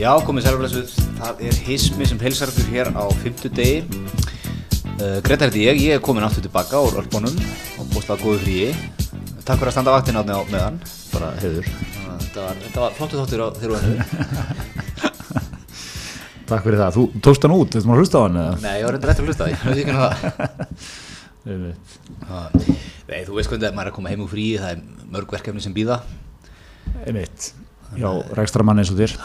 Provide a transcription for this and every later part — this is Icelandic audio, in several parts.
Já, komið sælumlesuð, það er hismi sem heilsar ykkur hér á fymtu degi uh, Greta heiti ég, ég er komin aftur tilbaka úr Ölbónum og bústað góðu fríi. Takk fyrir að standa vaktin átni á meðan, bara hefur Þetta var, þetta var flottu þáttur á þér og hennu Takk fyrir það, þú tókst hann út, þetta maður hlusta á hann eða? Nei, ég var reyndar eftir að hlusta, ég veit ekki hvað. Einmitt. það Nei, þú veist hvernig maður er að koma heim úr fríi, það er mörg verkefni sem býða Einmitt, já, rækstramann eins og þér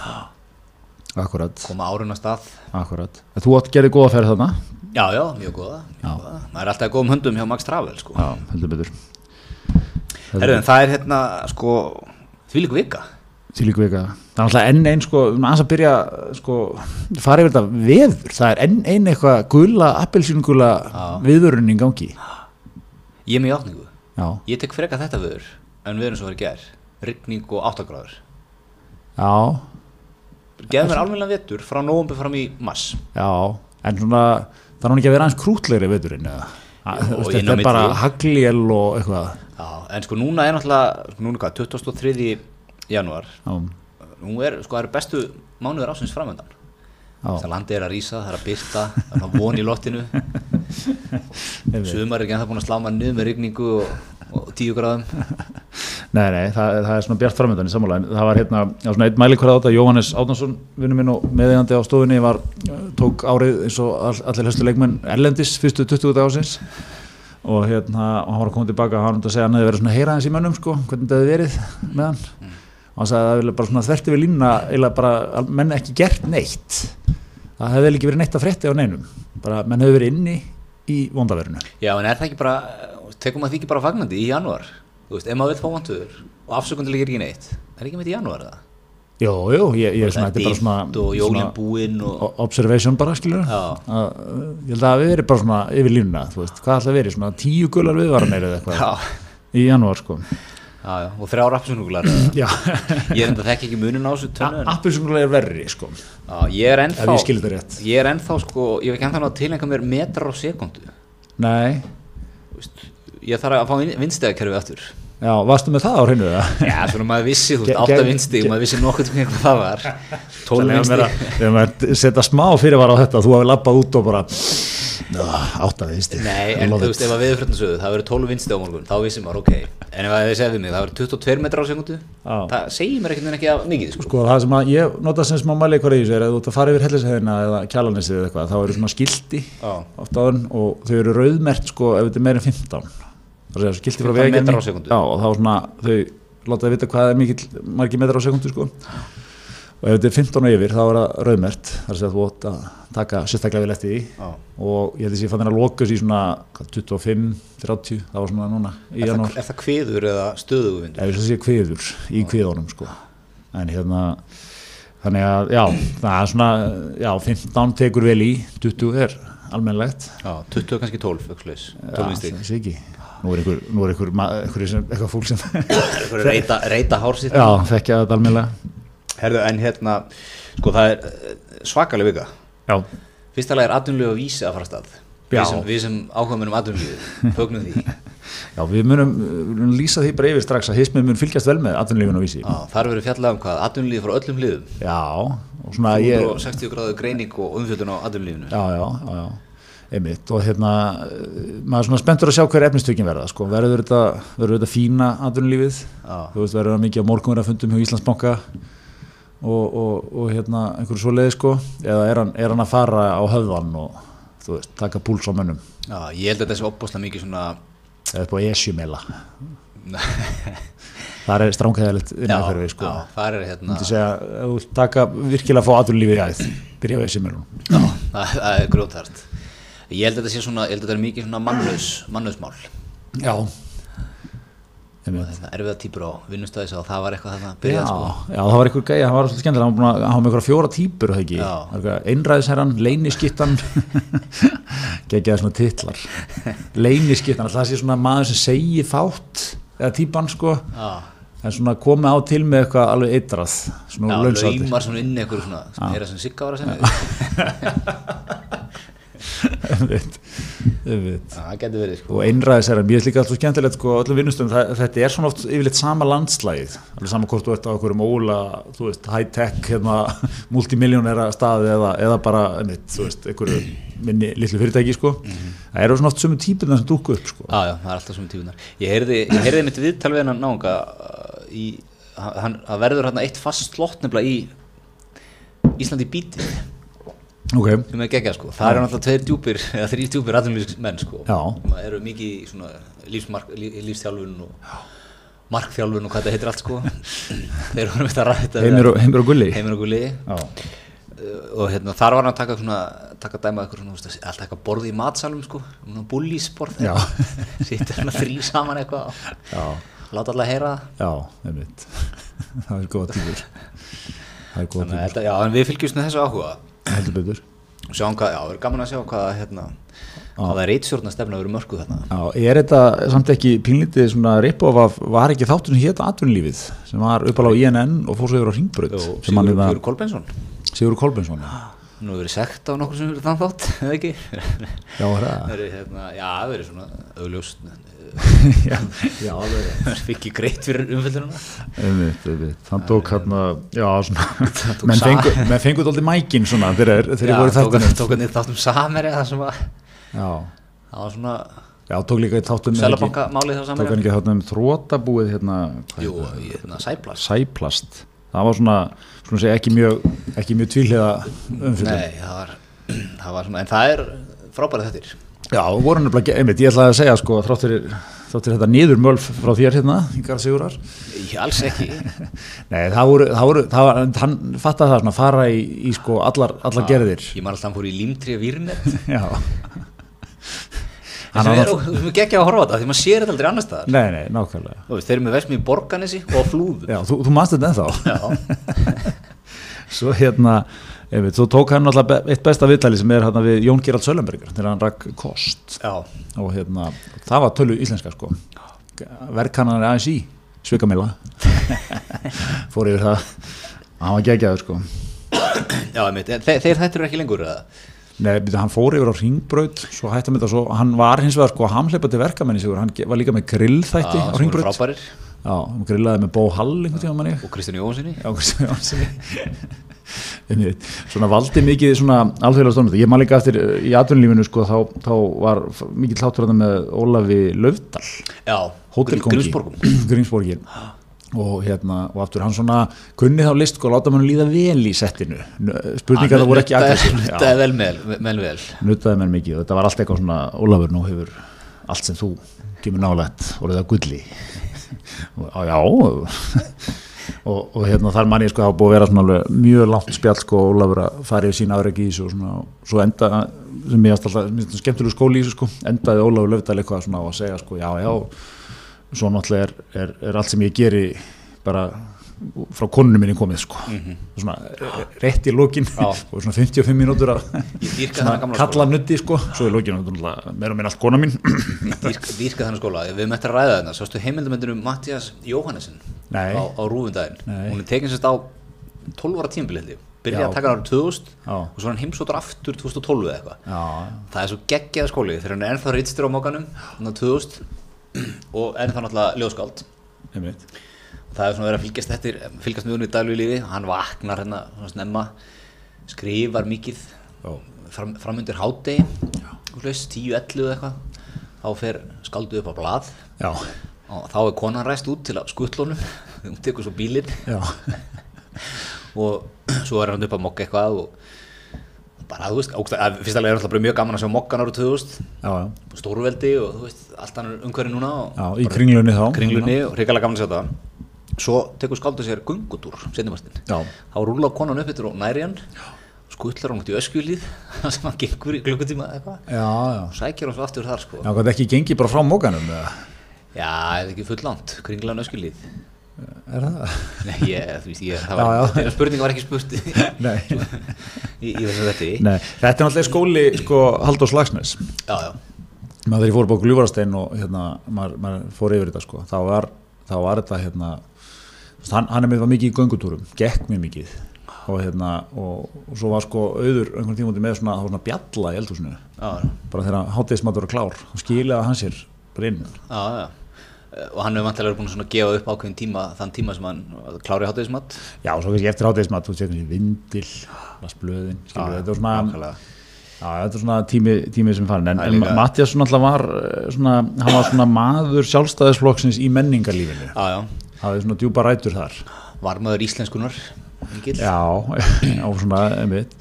Akkurat, koma árun á stað. Akkurat. Þú átt gerði góða ferð þarna? Já, já, mjög góða, mjög góða. Maður er alltaf góðum höndum hjá Max Travel, sko. Já, heldur betur. Herru, en það er hérna, sko, því líka vika. Til líka vika. Það er alltaf enn einn sko, aðeins að byrja sko, fara yfir þetta veður. Það er enn einn eitthvað gula, appelsíngula Já. viðurinn í gangi. Ég er með játningu Já, Ég tek freka þetta viður en við erum svo verið ger Rigning og 8 gráður. Já, Geð mér alveg vetur frá nógumbi fram í mass já En svona, er hún ekki að vera aðeins krútlegri veðurinn eða? Þetta er bara milli. hagljel og eitthvað. Já, en sko núna er náttúrulega núna hvað, 23. janúar. Já, Nú er, sko, það eru bestu mánuður ásins framöndan Það landi er að rísa, það er að byrta Það er von í einmitt. Sumar er ekki ennþá búin að slá maður niður með rigningu og, og 10 gráðum. Nei, nei, það, það er svona bjart framöndan í sammála. En það var hérna, já, svona einn mælikvarð á þetta. Jóhannes Átnarsson, vinnu minn og meðeigandi á stofunni var, tók árið eins og all, allir höstu leikmenn Erlendis fyrstu 20 dagásins og hérna, og hann var að koma tilbaka og hann var að segja að hann hefði verið svona að heyra hans í mönnum sko, hvernig þetta hefði verið með hann. Og hann sagði að það hefði bara svona þverti við línuna eða bara, menn ekki gert neitt. Það hefði vel ekki verið neitt að frétti á neinum. Bara menn hefði verið inni í vondaverinu Já, en er það ekki bara, tekum maður því ekki bara fagnandi í janúar? Þú veist, ef maður vil fá vantuður og afsökundilega er ekki neitt Er ekki með í janúar það? Jú, jú, ég, ég er svona, þetta er bara svona og jólin búinn og observation bara skilur að, ég held að hafi verið bara svona yfir línuna þú veist, hvað ætla að verið, svona tíu gular viðvaranir eða eitthvað í janúar sko. Já, já, og þrjár appisunguglar já, Ég er enda þekki ekki munin á þessu tönnu appilsungulega er verri sko. Já, ég er ennþá ég er ennþá sko, ég hef ekki ennþá til einhver metrar á sekundu nei, Þú veist, Ég þarf að fá vindstegakerfi aftur. Já, varstu með það á hreinu Já, svona maður vissi, þú veist, átta ge- maður vissi nokkuð um hvað það var. Vera- við erum að setja smá fyrirvara á þetta þú hafi lappað út og bara átta viðst Nei, en þú veist, ef að viðfröndin sögðu, það verður 12 vindstig á morgun, þá vissi maður, ok. En ef að þið við mig, það verður 22 metrar á sekundu Já. Það segir mér ekkert ekki að mikið, sko. Sko það sem að ég nota sem smá mæli eitthvað í þessu er að þú ert að fara yfir hellisheðina eða kjalanesið eða eitthvað, þá eru svona skilti Já. oft áður og þau eru rauðmert sko ef þetta er meira en 15 það er að skilti frá 15 veginni metrar á sekúndu. já og þá svona þau láta þau vita hvað er mikill margir metrar á sekundu sko. Og ef þetta er 15 og yfir þá er það rauðmert það er að segja að þú átt að taka sérstaklega vel eftir því. Já. og ég held að ég fann þennan lokus í svona hvað, 25, 30 það var svona núna í Er það, er það kviður eða stöðugu vindur? ef ég sé kviður í kviðunum sko. En hérna þannig að já, það er svona já, 15 tekur vel í 20 er almennlegt Já, 20 kannski 12, eitthvað slags, 12 Já, vindstig það sé ekki. Nú er einhver, nú er einhver, einhver sem, eitthvað fólk sem Eitthvað reyta, reyta hár sitt. Já, þekkja þetta almennlega Herðu, en hérna, sko það er eh, svakaleg vika. Já, Fyrsta lag er atvinnulegu að vísi að fara stað. Já. Við sem, sem ákvæmum um atvinnulegu Fögnum því já, við munum, munum lýsa því bara yfir strax að hismið mun fylgjast vel með atvinnulífinu og vísi. Já, þar verður fjallað um hvað? Atvinnulegu frá öllum liðum já, og svona ég 160 gráðu greining og umfjöldun á atvinnulífinu. Já, já, já, já, einmitt og hérna, eh, maður er svona spenntur að sjá hver efnistökin verða, sko, verður þetta verður þetta fína atvinnulífið? Já. þú veist, verður það mikið á morgunverða fundum hjá Íslandsbanka og, og, og hérna einhverju svo leiði, sko? Eða er hann, er hann að fara á höfðan og þú veist, taka púls á mönnum? Já, ég held að þetta sé opbúslega mikið svona eða upp á esjumela. Það er stránkæðilegt innanferði, sko. já, þar er hérna segja, þú taka virkilega að fá atvinnulífið í æð, byrja á esjumelunum Já, það, það er grjótart Ég held að þetta sé svona, ég held að þetta er mikið svona mannlaus, mannlausmál já. Það erfiða típur á vinnustæðis og það var eitthvað þarna Já, byrjað sko. já, það var einhver gæja, hann var svolítið skemmtilega, hann var með einhverja fjóra típur, það ekki, Já. einræðisherran, leyniskittan, geggjaði svona titlar, leyniskittan, það sé svona maður sem segi fátt, eða típan sko, Já, en svona komið á til með eitthvað alveg eitrað, svona já launsátur. laumar svona inn eitthvað svona sem er það sem Sigga var að segja. það getur verið sko. Og einræðis er að er líka alltaf skemmtilegt sko, öllum vinnustöðum, þetta er svona oft yfirleitt sama landslægið, alveg sama hvort þú ert á okkur um óla, þú veist, high-tech hérna, multimiljónera staði eða, eða bara, einmitt, þú veist, einhverju minni litlu fyrirtæki, sko. Það eru svona oft sömu típuna sem dúku upp, sko. Já, já, það er alltaf svona tífunar. Ég heyrði, mitt viðtal við uh, hann, það verður hérna eitt fast slott nefnilega í Íslandi bíti ok, sem er geggjað sko. Það eru náttúrulega tveir djúpir eða þrý djúpir atvinnulífsmenn sko. Sem eru mikið í svona lífsmark, lí, lífsþjálfun og markþjálfun og hvað þetta heitir allt sko. Þeir eru með þetta. Rætt heimir og, heimir og gulli. Heimir og gulli. Uh, og hérna, þar var hann að taka svona taka dæma eitthvað svona, veist, alltaf eitthvað borði í matsalum sko, búlísborð. Já. sittur svona þrý saman eitthvað láta alla heyra það. Já, einmitt. Það er góða tífur það er góða að tífur, þetta, já, en við fylgjumst með þessu áhuga heldur og sjáum hvað, já, það er gaman að sjá hvað hérna, hvað er reitstjórna stefna að vera mörkuð þarna. Já, er þetta samt ekki pínlítið svona ripof af, var ekki þáttunum hétt atvinnulífið sem var uppalega á INN og fór svo yfir á sem hann Sigur, Sigur Kolbensson Sigur Kolbensson nú hefur verið sekt á nokkur sem hefur þann þátt eða ekki? Já, er það? verið, hérna, já, það verið svona augljóst já, já, það er það fikk ekki greitt fyrir umfyllununa Einmitt, einmitt. Hann tók hann já, svona, menn sa- fengu, menn fengu dóldi mækin svona þegar þeir já, voru tók, þáttunum tók hann í þáttum Sameri það sem var, Já, það var svona já, tók líka í þáttum Selabanka málið þá Tók hann Sameri ekki þáttum um þrótabúið hérna, jú, hérna Sæplas Sæplast Það var svona, svona segja, ekki mjög mjög tvíhliða umfyllum nei, það var, það var svona, en það er frábærið þettir. Já, voru nefnilega, einmitt, ég ætlaði að segja sko, þrátt fyrir, þrátt fyrir þetta niður mölf frá þér hérna, Ingar Sigurar Ég alls ekki. Nei, það voru, það voru, það var, hann fattaði það svona, fara í, í sko allar, allar gerðir. Ég man alltaf hann fór í límtri vírnet Já Það er, þú ekki að horfa þetta því maður sér þetta aldrei annar staðar. Nei, nei, nákvæmlega. Þú veist, Þeir eru með versmi í Borganesi og flúðu Já, þú, þú manst þetta ennþá. Svo hérna, einmitt, svo tók hann alltaf eitt besta viðtali sem er hérna við Jón Gerald Söllenberger þegar hann rakk kost. Já, og hérna, það var tölu íslenska sko. Verkannan er aðeins í svikamila fór yfir það. Hann var geggjaður sko. Já einmitt. Þeir, þeir þættir ekki lengur eða? Nei, hann fór yfir á ringbraut svo hætti hann þetta svo, hann var hins vegar sko hamhleipa til verkamenni sigur, hann var líka með grillþætti á ringbraut frábærir. Já, hann grillaði með Bó Hall einhvern tíma manni. Og Kristján Jóhansinni Já, Kristján Jónssoni svona valdi mikið svona alþjóðlega stónum ég man líka eftir uh, í atvinnulífinu sko, þá, þá var mikill hlátur þarna með Ólafi Laufdal. Já, hótelkongi Grímsborgum. Grímsborgin og hérna og aftur hann svona kunni þá list og láta mann líða vel í settinu. Spurningar það voru ekki. Já, Nuttaði vel með, með vel. Nuttaði menn mikið og þetta var allt eitthvað svona Ólafur nú hefur allt sem þú kemur nálægt og það gulli. Og, já og, og hérna þar mann ég sko hafa búið að vera svona alveg mjög langt spjall sko Ólafur að fara yfir sína afregi í þessu og svona og svo enda sem ég það skemmtilegu skóli í þessu sko endaði Ólafur Löfdal eitthvað svona á að segja sko já já svo náttúrulega er, er, er allt sem ég geri bara frá konunum minni komið sko. Svona eh, rétt í lókin og svona 55 mínútur að kalla nutti sko. Svo í lókinu meira og minna allt kona mín. Dýrka, þennan skóla. Við möttum að ræða þarna. Sástu heimildamöndinu Mattias Jóhannesson á, á rúfundaginn Nei. Hún er tekin sérst á 12 ára tímabilið Byrjaði að taka hann árið 2000 Já. og svo hann heimsóttur aftur 2012 eða eitthvað. Það er svo geggjað skóli. Þegar hann er ennþá reytstur á mókanum þannig að 2000 og ennþá náttúrulega ljóðskáld. Einmitt. Það er svona verið að fylgjast eftir fylgjast með honum í daglegu lífi. Hann vaknar hérna svona snemma skrifar mikið fram, framundir hádegi og hlust 10-11 eða eitthvað. Þá fer skaldu upp á blað. Já, og þá er konan ræst út til að skuttlónum hún tekur svo bílinn. Og svo er hann upp að mokka eitthvað og bara þú veist, fyrst alveg er alltaf mjög gaman að sjá mokkan árið 2000 já, já, stórveldi og þú veist, allt hann umhverju núna og já í kringlunni þá. kringlunni og hrikalega gaman að sjá það svo tekur skáldu sér gungutúr setnimarstinn, já, þá rúla konan upp yfir og næri hann. Skutlar hann út í öskjulíð sem hann gengur í klukkutíma eitthvað. Og sækir hann svo aftur þar sko. Já, hvað ekki gengið bara frá mókanum eða? já, eða ekki full langt, kringlan öskjulíð er það? nei, ég, þú veist, ég, það Já, var já. þeirra spurning var ekki spurt Nei. í, í þessu þetta Nei, þetta er náttúrulega skóli sko Halldór Slagsnes já, já, maður þegar ég fór upp á Gljúvarastein og hérna, maður, maður fór yfir þetta sko þá var, þá var þetta hérna hann, hann er með var mikið í göngutúrum, gekk mjög mikið og hérna og, og svo var sko auður einhvern tímúti með svona, það var svona bjalla í eldhúsinu já, bara þegar hátegismatur var klár þá skilaði hann sér bara inn já, já. Og hann hefur vantilega búin að gefa upp ákveðin tíma þann tíma sem hann klári hátegismat já og svo kannski eftir hátegismat þú sé kannski vindil, las blöðin skilur, þetta var svona. Já, þetta er svona tími, tími sem farin en, Það er en Mattias var eh, svona, hann var svona maður sjálfstæðisflokksins í menningarlífinu. Já, já, hafði svona djúpa rætur þar. Var maður íslenskunar Engil. já, og svona einmitt.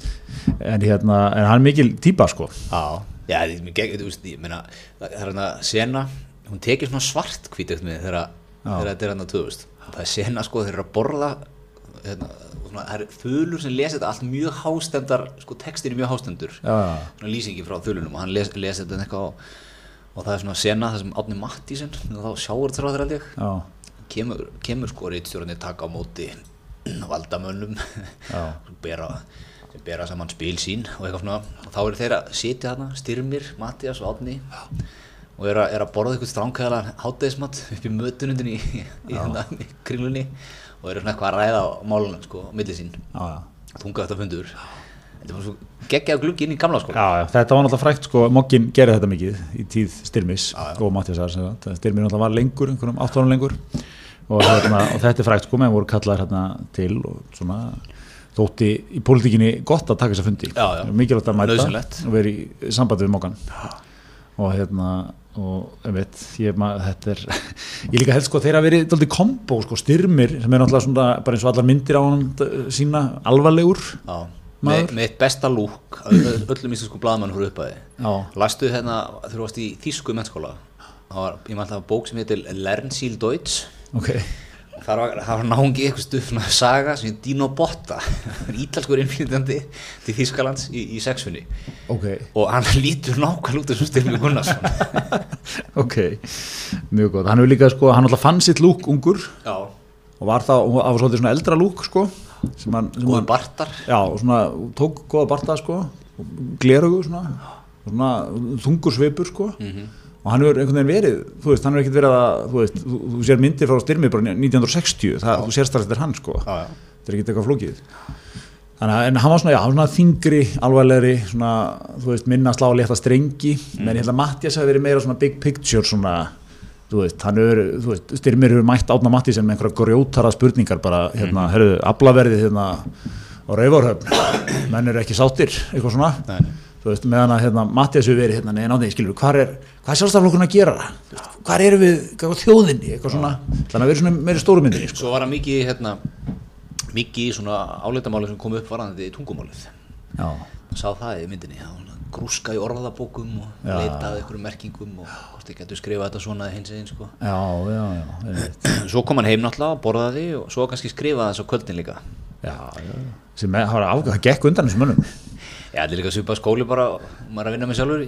en hérna, en hann er mikil típa sko. Já, já, það er gegn, þú veist, ég meina, það er hérna sena, hún tekir svona svart hvítið með þegar þetta er hérna 2000. Það er sena sko þeir eru að borða, hérna, svona, það er þulur sem lesa þetta allt mjög hástendar, sko textin er mjög hástendur, lýsingi frá þulunum og hann les, les þetta eitthvað á, og það er svona sena það sem Átni Mattísson, þá sjáur þetta ég, já, kemur, kemur sko reytstjórnir taka á móti valdamönnum bera, sem bera saman spil sín og eitthvað svona. Og þá eru þeir að sitja þarna, Styrmir, Mattias og Átni og eru að, er að borða eitthvað stránkæðala hátæðismat upp í mötunundin í, í, í, hérna, í kringlunni og eru svona eitthvað að ræða á málunum sko, á milli sín, já, já. þunga þetta fundur. Þetta var svo geggjað gluggi inn í gamla sko. Já, já, þetta var náttúrulega frækt sko, Mokkin gerði þetta mikið í tíð Styrmis og Mattiasar, sem sagt. Styrmis náttúrulega var lengur, einhverjum átt ára lengur. Og, hérna, og þetta er frækt sko, menn voru kallaðir hérna til og svona þótti í pólitíkinni gott að taka þess að fundi. Já, já. mikilvægt að mæta Nauðsynlegt. og vera í sambandi við Mokkan og hérna og ég veit, ég maður, þetta er ég líka held sko að þeirra verið dálítið kombo sko, styrmir sem er náttúrulega svona bara eins og allar myndir á hann sína alvarlegur. Já, með, með eitt besta lúk öllum íslenskum blaðmann fyrir uppaði Lastu hérna, varst í þýsku mennskóla það var, ég maður alltaf bók sem heitir Lernsil Deutsch. Ok. þar var, það var náungi eitthvað stufna saga sem er Dino Botta. Ítalskur innflytjandi til Þýskalands í, í sexfunni. Ok, og hann lítur nákvæmlega út þessum Styrmi Gunnarsson. Ok, mjög gott. Hann hefur líka sko, hann alltaf fann sitt lúk ungur. Já, og var og það var svolítið svona eldra lúk sko, sem hann, sem góður hann bartar. Já, og svona, tók góða barta sko, glerugu svona, svona þungur svipur sko og hann hefur einhvern veginn verið, þú veist, hann hefur ekkert verið að, þú veist, þú, þú sér myndir frá styrmi bara 1960, það, þú sérst að þetta er hann sko, Já, já. þetta er ekkert eitthvað flókið. Þannig að, en hann var svona, já, hann var svona þingri, alvarlegri, svona, þú veist, minna slá létta strengi, menn ég held að Mattias hafi verið meira svona big picture svona, þú veist, hann hefur, þú veist, styrmir hefur mætt átna Mattiasen með einhverja grjótara spurningar bara, hérna, herruðu, aflaverðið hérna á Rauvarhöfn, menn eru ekki sáttir, eitthvað svona, nei. Þú veist, meðan að hérna, Mattias hefur verið hérna, neina á því, skilur, hvað er, hvað er sjálfstaflokkun að gera, hvað erum við, hvað er þjóðinni, eitthvað svona, þannig að vera svona meiri stóru myndinni, sko. Svo var hann mikið í, hérna mikið í svona álitamáli sem kom upp varðandi tungumálið. Já, sá það í myndinni, já, grúska í orðabókum og Já. leitaði einhverjum merkingum og hvort þið getur skrifað þetta svona hins einn sko. já, já, já, svo kom hann heim náttúrulega, borðaði og svo kannski skrifaði þessu kvöldin líka. Já, já, sem er, það það gekk undan þessum mönnum Þetta er líka svipað skóli bara og maður að vinna með sjálfur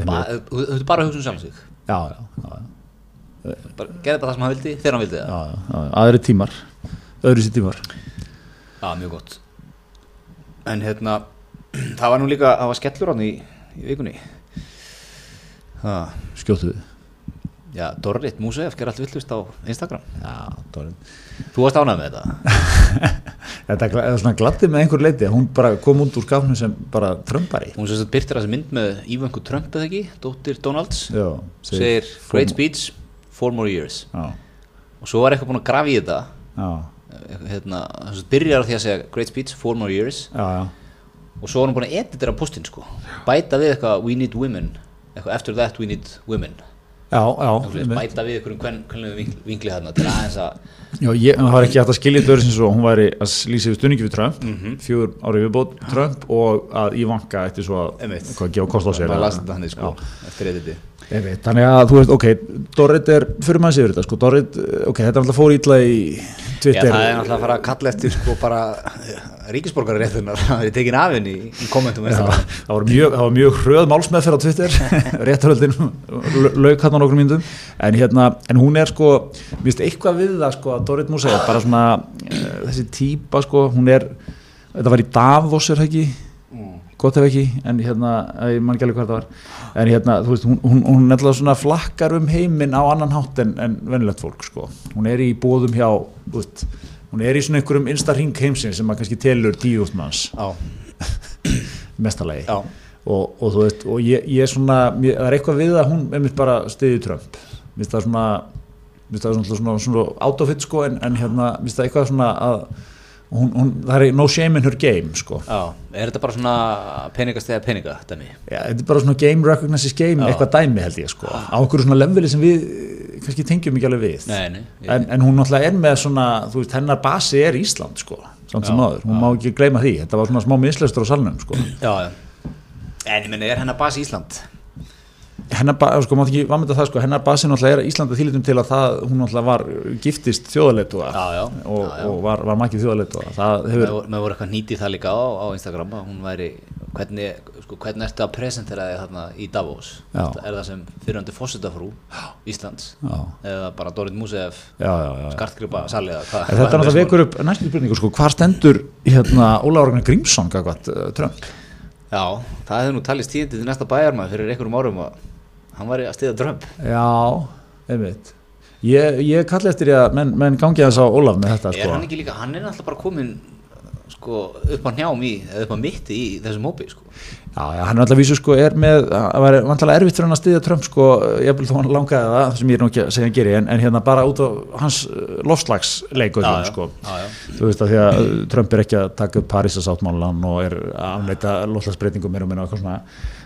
Þú ert bara að hugsa um sjálf sig. Já, já, já, Gerði bara það sem hann vildi þegar hann vildi það. Já, já, já, aðri tímar. Öðru sér tímar. Já, mjög gott. En hérna, það var nú líka það var skellur hann í, í vikunni. Skjóttu við já, Dorrit Músef ger allt villust á Instagram. Já, Dórin Þú varst ánægð með þetta? Þetta er svona gladdi með einhver leiti hún bara kom út úr skafnum sem bara trömbari Hún sem sagt byrtir þessi mynd með Ívanku Trump eða ekki, dóttir Donalds. Já, segir great speech, four more years. Já, og svo var eitthvað búin að grafa í þetta. Já, hérna, sagt byrjar því að segja great speech, four more years. Já, já. Og svo var hann búin að editera postin sko. Bæta við eitthvað we need women. Eitthvað after that we need women Já, já, bæta við einhverjum hvern, hvern vingli þarna til aðeins að já ég, það var ekki hægt að skilja þetta öðru sem svo hún væri að lýsa yfir stunningi við Trump fjögur árið viðbót Trump og að Ivanka eftir svo að hvað gefa kost á sér maður að- lasi þetta hann sko eftir veit, þannig að þú veist, ok, Dorrit er, fyrir maður sér þetta, sko, Dorrit, ok, þetta er alltaf fór ítla í Já, Twitter. það er náttúrulega að fara að kalla eftir sko bara ríkisborgari réttunar það er tekin af henni í, kommentum Já, það var mjög, mjög hröð málsmeðferð á Twitter, réttaröldin lauk hann á nokkur myndum, en hérna, en hún er sko, mér finnst eitthvað við það sko að Dorrit Músa er bara svona, uh, þessi típa sko, hún er, þetta var í Davos er það ekki, gott ef ekki, en hérna, ég man ekki alveg hvað það var, en hérna, þú veist, hún, hún, hún nefnilega svona flakkar um heiminn á annan hátt en, en venilegt fólk, sko. Hún er í bóðum hjá, þú veist, hún er í svona einhverjum innsta ring heimsins sem að kannski telur tíu úrt manns. Mestalagi og, og þú veist, og ég, ég er svona mér, það er eitthvað við að hún er mitt bara stiði Trump. Mér finnst það svona mér finnst það svona, svona, svona átofitt sko en, en hérna, mér finnst það eitthvað svona að hún, hún, það er no shame in her game sko. Já Er þetta bara svona peningastega peninga, dæmi? Já, þetta er bara svona game recognizes game, Já. eitthvað dæmi held ég sko, á einhverju svona leveli sem við eh, kannski tengjum ekki alveg við. Nei, nei ég, en, en hún náttúrulega er með svona, þú veist, hennar basi er Ísland sko, samt sem Já, áður, hún má ekki gleyma því, þetta var svona smá mislestur á salnum sko, Já, já. En ég menni, er hennar basi Ísland? Hennar sko, mátt ekki vamönda það sko, hennar basi náttúrulega er að þýlitum til að það, hún náttúrulega var giftist já, og, já. og var, var makið þjóðaleitua það hefur, með voru eitthvað nýtið það líka á, á Instagram að hún væri, hvernig, sko, hvernig ertu að presentera þig þarna í Davos? Já. Er það sem fyrirhandi fósitafrú Íslands? já, Eða bara Dorit já. skartgripa, salið eða hvað? En þetta er náttúrulega vekur upp næstu spurningu sko, hvað stendur hérna Óla Ragnar Grímsson gagvat uh, Trump? Já, það hefur nú talist tíðindi til næsta bæjarmað fyrir einhverjum árum að hann væri að stiða Trump. Já, einmitt Ég, ég kalli eftir því að menn, menn gangi aðeins á Ólaf með þetta Er sko. hann ekki líka, hann er náttúrulega bara komin sko, upp á njám í, eða upp á mitti í þessum hópi, sko. Já, já, hann er alltaf vísu sko er með, það var vantalega erfitt fyrir hann að styðja Trump sko, ég vil þó hann langaði það sem ég er nú ekki að segja hann geri, en, en hérna bara út á hans lofslagsleikum Já, já, sko. já, já. Þú veist að því að Trump er ekki að taka upp Parísasáttmálan og er að afneita lofslagsbreytingum meira og meira og eitthvað svona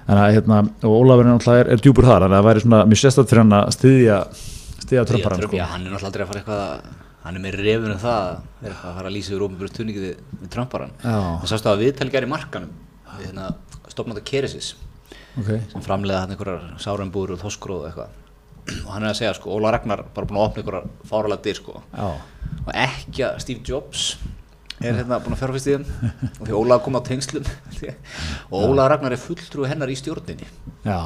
að, hérna, og Ólafur er er, djúpur þar, þannig að það væri svona mjög sérstætt fyrir hann að styðja styðja Trump, sko. hann er náttúrulega aldrei að fara eitthvað að- hann er með refun um það að fara að lýsa yfir ómjöfnbjörn tunningi við, við Trumparan Já. það sástu að viðtælgar í markanum við hérna, stopnanda Keresis okay. sem framleiða hann einhverjar sárembúr og þoskróð og eitthvað og hann er að segja sko, Óla Ragnar bara búin að opna einhverjar fáralega dyr sko Já, og ekki að Steve Jobs er hérna búin að fjárfæst í þeim. Og því Óla kom á tengslum. Og Óla Ragnar er fulltrúi hennar í stjórninni. Já.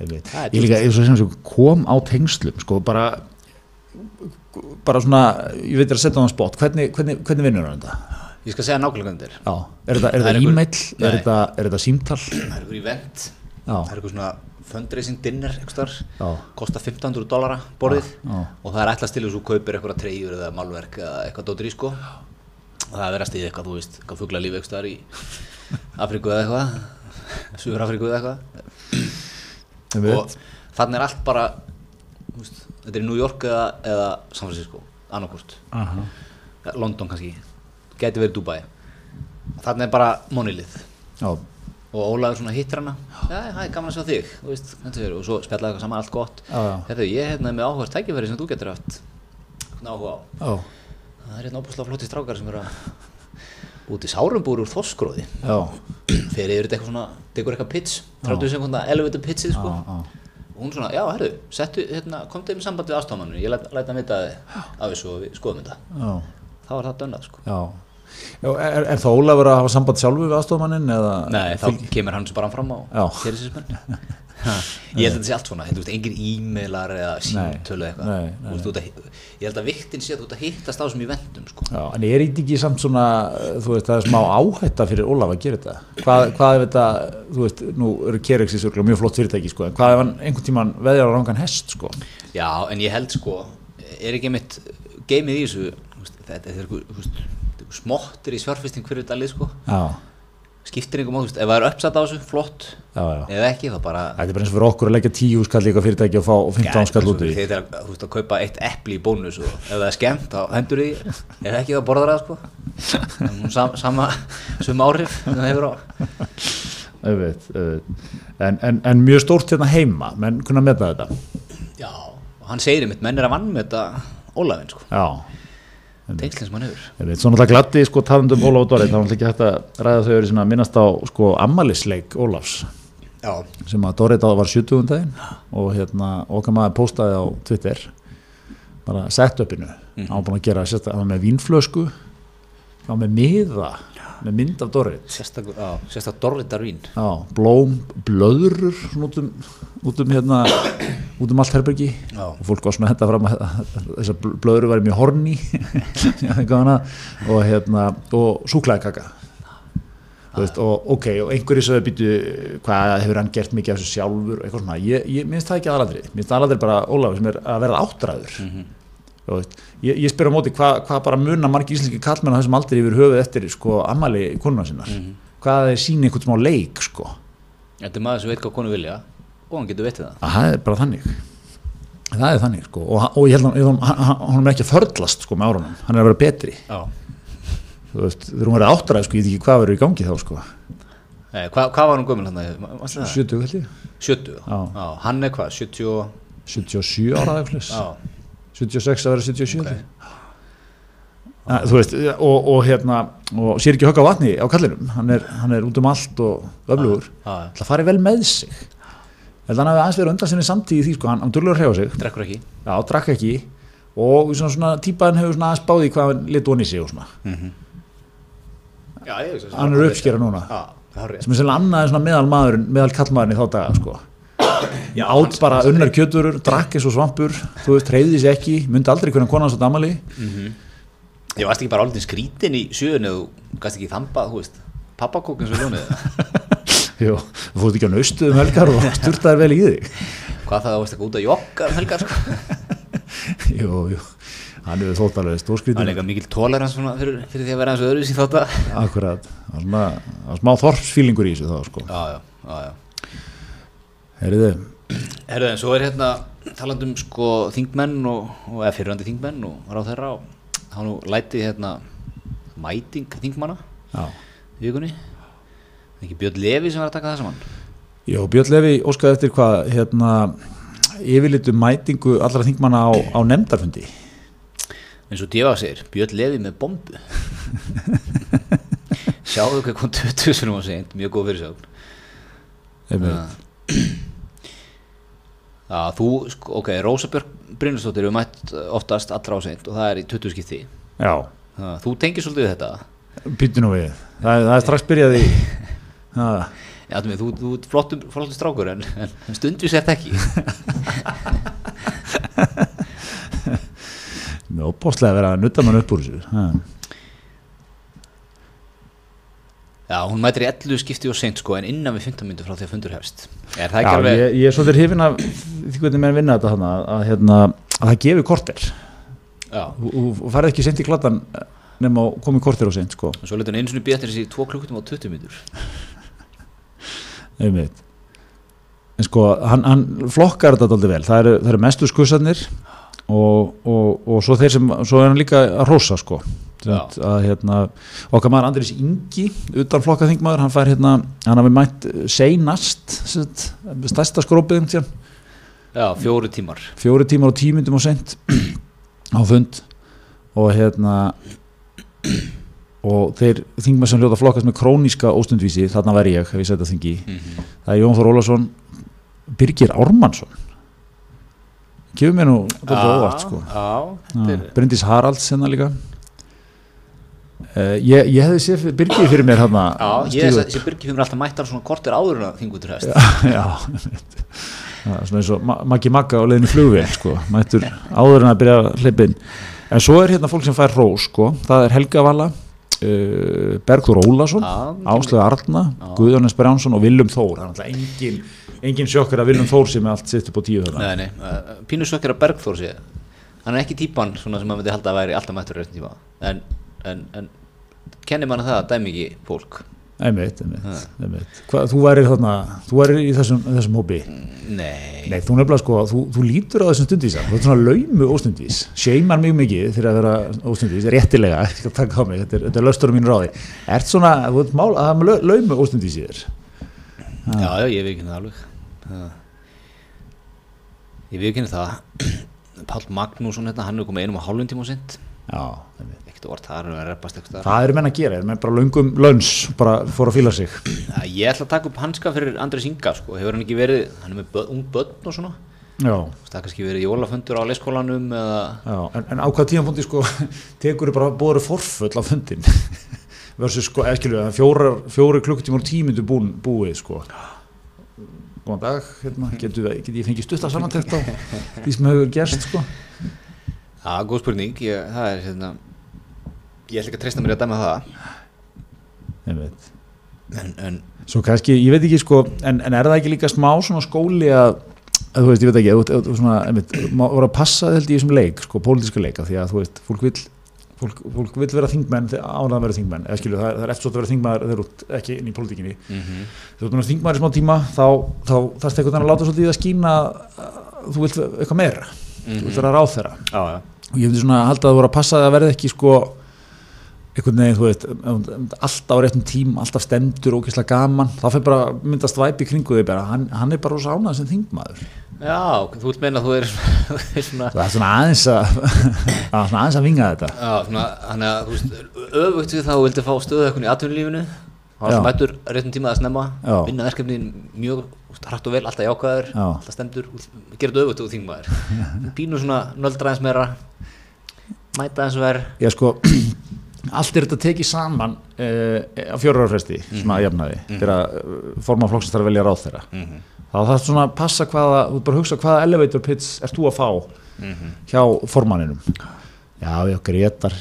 Það er Ég líka, og sem sem kom á tengslum sko, bara bara svona, ég veit að setja á hann spott hvernig, hvernig, hvernig vinnur hann þetta? ég skal segja nákvæmlega hvernig þetta er. Þetta, Það er þetta e-mail, er þetta, þetta símtal? Það er einhver svona fundraising dinner kostar 1500 dollara borðið. Já, og það er þess að þú kaupir eitthvað treyjur eða málverk eða eitthvað dóttir í sko. Og það er verið að stiðja eitthvað, þú veist, eitthvað fugla líf eitthvað í Afríku eða eitthvað. Suður Afríku eða eitthvað. Og þannig er allt bara veist, þetta er í New York eða, eða San Francisco, annarkort Aha. London kannski, geti verið Dubai. Þannig er bara monilið og Ólaður hittir hana það er gaman að sjá þig veist, og svo spjallaði eitthvað saman allt gott. Herðu, ég er hérna með áhugast tækifæri sem þú getur haft. Áhuga á. Það er hérna óbúslega flotti strákar sem eru að út í sárumbúr úr þorskróði já, fyrir yfir eitthvað svona, tekur eitthvað pitch 30 sekundar elevator pitchið sko. Og hún svona, já, herru, settu, hérna, komdu með samband við aðstofamanninu, ég læt, læt hann vita af þessu og við skoðum þetta. Já. þá var það dönnað sko er, er það Ólafur að hafa samband sjálfu við aðstofamannin eða? Nei, þá kemur hann sem bara fram á Já. fyrirsýsmenn Ég held að þetta sé allt svona, engin e-mailar eða nei, eitthvað Ég held að viktin sé að þú ert að hittast á þessum eventum sko. Já, en er þetta ekki samt svona, þú veist, það er smá áhætta fyrir Ólaf að gera þetta? Hvað, hvað ef þetta, þú veist, nú eru Kerexis mjög flott fyrirtæki, sko, en hvað ef hann einhvern tíman veðjar á rangan hest, sko? Já, en ég held sko er ekki mitt geimið í þessu þetta er eitthvað þetta smottir í svárfesting fyrir þetta lið sko skiptir einhver mátt, þú veist, ef það er uppsatt á þessu, flott já, já. ef ekki, þá bara Það er bara eins og fyrir okkur að leggja tíu skall eitthvað fyrirtæki og fá 15 skall út í. Þið er að, að kaupa eitt epli í bónus og ef það er skemmt, þá hendur því ef ekki, þá borðar það, sko sam, sama, sum áhrif það hefur á Öfitt, öfitt. En, en, en mjög stórt hérna heima, menn kunna meta þetta. Já, hann segir einmitt, menn er að vann með þetta Ólafinn, sko, Já, tengslinn sem hann hefur. Svo náttúrulega gladdi sko talandi um Ólaf og Dorri, þá var náttúrulega ekki hægt að ræða þau verið minnast á sko ammælisleik Ólafs. Já, sem að Dorri þá var 70. daginn og hérna okkar maður postaði á Twitter bara setupinu, Mhm. hann var búin að gera sérstaklega, hann var með vínflösku hann var með miða, með mynd af Dorri sérstak, já, sérstak Dorritar vín Já, blóm, blöðrur svona út um, út um hérna út um allt herbergi. Já. og fólk var svona að henda fram að þessar blöðrur væri mjög horni og hérna og súklaði kaka Þú veist, og ok, og einhverju sögðu býtu hvað hefur hann gert mikið af þessu sjálfur? Og eitthvað svona, ég, ég minnst það ekki aðaladri minnst aðaladri bara Ólafur sem er að verða áttræður. Þú veist, ég, ég spyr á móti hvað hva bara munna margir íslenski kallmenn á þessum aldrei yfir höfuð eftir sko ammali konuna sinnar? Mhm. hvað er síni einhvern smá leik sko? Þetta er maður sem veit hvað konu vilja og hann getur veitið það. Að það er bara þannig. Það er þannig sko. Og, og ég held að að hann, hann, hann er ekki að förlast sko með árunum, hann er að vera betri. Já. Þú veist, þegar hún verið áttræð sko, ég veit ekki hvað verður í gangi þá sko. Nei, hvað, hvað var hún gömul hann? Manstu það? 70 held ég, 70 Já. Hann er hvað? 70 og 77 ára eða eitthvað Já 76 að vera 77 okay. þú veist, og, og hérna og sér ekki högg á vatni á kallinum. Hann er, hann er út um allt og öflugur. Það fari vel með sig. Held að hann hafi aðeins verið undan sinni samtíð í því sko, hann, hann dörluður hreyfa sig. Drekkur ekki. Já, drakk ekki. Og svona, svona típaðin hefur svona aðeins báði hvað hann lit onni sig og svona. Já, ég veist hann er uppskera núna. Já, er sem er sérlega svona meðal maðurinn meðal kallmaðurinn í þá daga sko Já, átt bara unnar kjöturur, drakk eins og svampur þú veist, hreyfði sig ekki, myndi aldrei hvernig konan svo damali Ég varst ekki bara álítið skrítin í sjöðun eða þú gæst ekki þamba, þú veist pappakók eins og ljónið Jú, þú fórst ekki á naustuðum helgar og sturtaðir vel í þig. Hvað það, þú veist ekki út að jogga um helgar sko. Jú, jú, hann hefur þótt alveg er stórskritin líka mikil tolerans fyrir, fyrir því að vera eins og öðruvísi þátt að Akkurat, það var smá þorpsfílingur í þessu þá sko. Já, já, já, já Heyriði, Herðu, en svo er hérna talandum sko þingmenn og, og eða fyrirandi þingmenn og ráð þeirra og þá nú læti hérna mæting þingmanna já. í vikunni. Er ekki Björn Levi sem var að taka það saman? Jó, Björn Levi óskaði eftir hvað hérna yfirlitu mætingu allra þingmanna á, á nefndarfundi. Eins og Djöfa segir, Björn Levi með bombu. Sjáðu hvað kom 20 sem hún var seint, mjög góð fyrirsögn. Já, þú, sko, ok, Rósa Björk Brynjarsdóttir hefur mætt oftast allra á seint og það er í 20 skipti. Já, Það, Þú tengir svolítið þetta? Býttu nú við. Það, er- það er strax byrjað í það, Já, þú, þú, þú ert flottum, flottum strákur en, en stundvis er þetta ekki. Með opbóðslega að vera að nutta mann upp úr þessu. Ha. Já, hún mætir í 11 skipti og seint sko en innan við 15 myndur frá því að fundur hefst. Er það ekki Já, alveg ég, ég er svolítið hrifin af því hvernig menn vinna þetta hana, að, hérna, að það gefi korter. Já, og farið ekki sent í kladdan nema að komi korter og sent sko. og svo letur hann einu sinni býða til þessi 2 klukkutum og 20 myndur einmitt. En sko, hann, hann flokkar þetta aldrei vel, það eru, það eru mestu skussarnir og, og, og svo þeir sem svo er hann líka að rósa sko. Sett, að hérna, okkar maður Andris Ingi utan flokkaþingmaður, hann fær hérna hann hafi mætt seinast stærsta skrópið um Já, fjóri tímar. Fjóri tímar og tímyndum og sent á fund. Og hérna og þeir þingmaður sem hljóta flokkast með króníska óstundvísi, þarna væri ég hef ég sett að þingi. Mm það er Jón Þór Ólafsson Birgir Ármannsson kemur mér nú þetta óvart sko. Já, Já, er Bryndís Haralds hérna líka. Uh, ég, ég hefði séð Birgir fyrir mér hérna Já, ég sé Birgir fyrir alltaf mættar svona kortir áður en þingutur hefst. Já er svona eins og Ma- Maggi Magga á leiðinu flugvél sko, mættur áður en að byrja að hleypa inn en svo er hérna fólk sem fær rós sko, það er Helga Vala uh, Bergþór Ólason Já, Áslögu Arna, Já. Guðjónas Brjánsson og Viljum Þór. Það er náttúrulega engin, engin sjokkar að Viljum Þór sem er allt sitt upp á tíu Nei, nei, Pínu Sökkar að Bergþór sé. Hann er ekki típan svona sem maður myndi halda að væri alltaf mættur restin tíma. En, en, en kennir manna það að dæmi ekki fólk. Einmitt, einmitt, einmitt. Hva, þú værir þarna, þú værir í þessum, þessum hópi? Nei, Nei, þú nefnilega sko, þú, þú lítur á þessum stundvísa þú ert svona laumu óstundvís. Seimar mjög mikið fyrir að vera óstundvís réttilega, þetta er, þetta er lösturum mín ráði, ert svona, þú ert mál að hafa með lau- laumu óstundvís í þér já, já, ég veit ekki það alveg Ég ekki það Pál Magnússon hérna, hann er komið einum og hálfum tíma og einmitt. Ekkert orð, það er að reppast eitthvað það eru menn að gera, er menn bara löngum lönns, bara fór að fíla sig. Já, Ég ætla að taka upp hanska fyrir Andri Inga sko. Hefur hann ekki verið, hann er með börn, ung börn og svona. Já, Það er kannski verið jólafundur á leyskólanum en, en á hvað tíðanfundi sko tekur þið bara bóður forföll á fundin versus sko, eða skilju fjóri, klukkutímar og tímyndu búin, búið sko góðan dag, hérna, getur, ég fengið stutta samantekt á því sem hefur gerst sko? Já, góð spurning, ég, það er hérna Ég ætla ekki að treysta mér að dæma það. Einmitt. En, en Svo kannski, ég veit ekki sko, en, en er það ekki líka smá svona skóli að þú veist, ég veit ekki, þú, þú svona, einmitt, má voru að passa ég í þessum leik, sko, pólitíska leika, því að þú veist, fólk vil, fólk, fólk vil vera þingmenn ánað að vera þingmenn, eða skilju, það, það er eftir svo að vera þingmaður þegar þú ert ekki inn í pólitíkinni. Mhm. Þegar þú ert að þingmaður í smá tíma, þá, þá þarfst eitthvað að láta svolítið í það skína að þú vilt eitthvað meira, þú vilt vera ráðherra. Já, já. Og ég hefði svona haldið að það voru að passa að það verði ekki, sko, einhvern veginn, þú veist, alltaf á réttum tím, alltaf stemdur, ógeðslega gaman, þá fyrir bara myndast væpi kringu þig bara, hann, hann er bara rosa ánað sem þingmaður. Já, þú vilt meina að þú er, er svona, Það er svona aðeins að, svona aðeins að vinga þetta. já, svona, hann að, þú veist, öfugt við þá vildi fá stöðu eitthvað í atvinnulífinu, þá Já. það mættur réttum tíma að snemma, Já. vinna verkefnin mjög hratt og vel, alltaf jákvæður, Já. alltaf stemdur, gera þetta öfugt og þingmaður. Pínu svona nöldra eins meira, mæta eins verð, Já, sko, allt er þetta tekið saman uh, á fjóra ára fresti, svona að jafnaði, þegar uh, forman flokksins þarf að velja ráð þeirra. Þá þarf svona að passa hvaða, þú bara hugsa hvaða elevator pitch ert þú að fá hjá formanninum. Já, já, Gretar,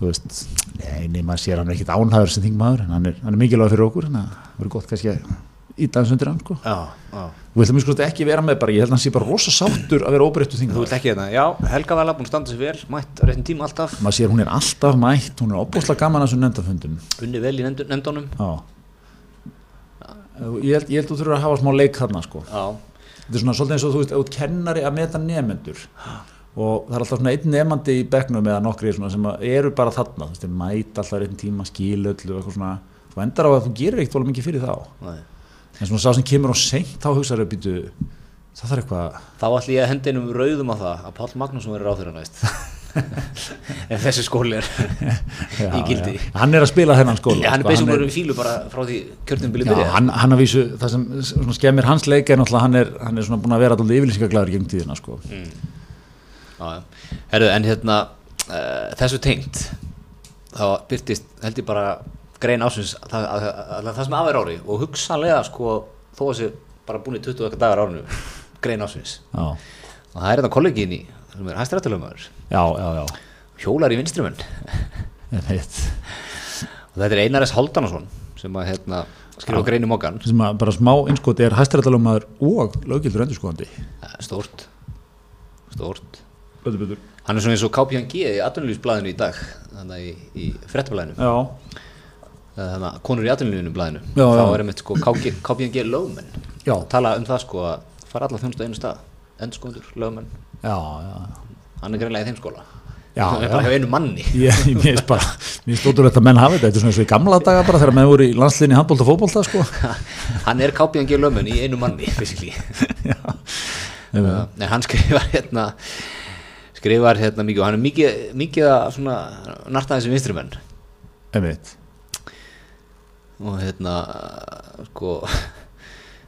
þú veist, nei, nei, maður sér hann er ekkit ánhæður sem þingmaður, en hann er, hann er mikilvæg fyrir okkur, þannig að það verður gott kannski að íta hans undir hann, sko. já, já. Þú vilt að mér sko ekki vera með bara, ég held að hann sé bara rosa sáttur að vera óbreyttu Þú þingmaður. vilt ekki þetta, já, Helga Vala búin að standa sér vel, mætt á réttum tíma alltaf, maður sér hún er alltaf mætt, hún er opbúslega gaman að þessum nefndafundum unni vel í nefnd- nefndunum. já ég held, ég held þú þurfur að hafa smá leik þarna sko. Þetta er svona svolítið eins og þú veist, ert kennari að meta nefendur og það er alltaf svona einn nefandi í bekknum eða nokkri sem eru bara þarna þú veist, þeir mæta alltaf einn tíma svona, þú endar á að þú gerir eitt volum mikið fyrir þá, nei. en svona sá sem kemur á seint þá hugsaður að býtu það þarf eitthvað, Þá ætlum ég að henda einum rauðum á það að Páll Magnússon verður ráþurra næst ef þessi skóli er já, í gildi já. hann er að spila þennan skóla hann er sko, er- verið fílu bara frá því kjörnum Já, byrja hann, hann að vísu, það sem skemmir hans leik er náttúrulega hann er, hann er svona búin að vera alltaf yfirlýsingaglæður gegn tíðina sko. Já, já. Herðu, en hérna uh, þessu tengt þá byrtist held ég bara grein ásins það, að, að, að, það sem af er ári og hugsanlega sko þó að sé bara búin í 20 okkar dagar árinu grein ásins Já, og það er þetta kollegin í sem er hæstirættalöfumæður já, já, já. hjólar í veit. og þetta er Einares Háldanason sem að hérna skrifa grein í mokkan Sem að bara smá innskoti er hæstarættalummaður og stórt. Stórt. Betur, betur. hann er svona eins og KPNG í atvinnulífsblæðinu í dag þannig í, í frettablæðinu Já, þannig að konur í atvinnulífinu blæðinu Já, þá já. er einmitt sko lögmenn. Já. tala um það sko að fara alla þjónustu á einu stað. Já, já. Hann er greinlega í þeim skóla. Já, hann er bara hjá einu manni. Ég, ég mér finnst bara, mér finnst ótrúlegt að menn hafa þetta, þetta er svona eins og í gamla daga bara þegar menn voru í landslinni handbólta og fótbólta sko. hann er KPNG lögmenn í einu manni Já, Uh, Nei, hann skrifar hérna skrifar hérna mikið og hann er mikið, mikið að svona narta þessi vinstrimenn einmitt. og hérna sko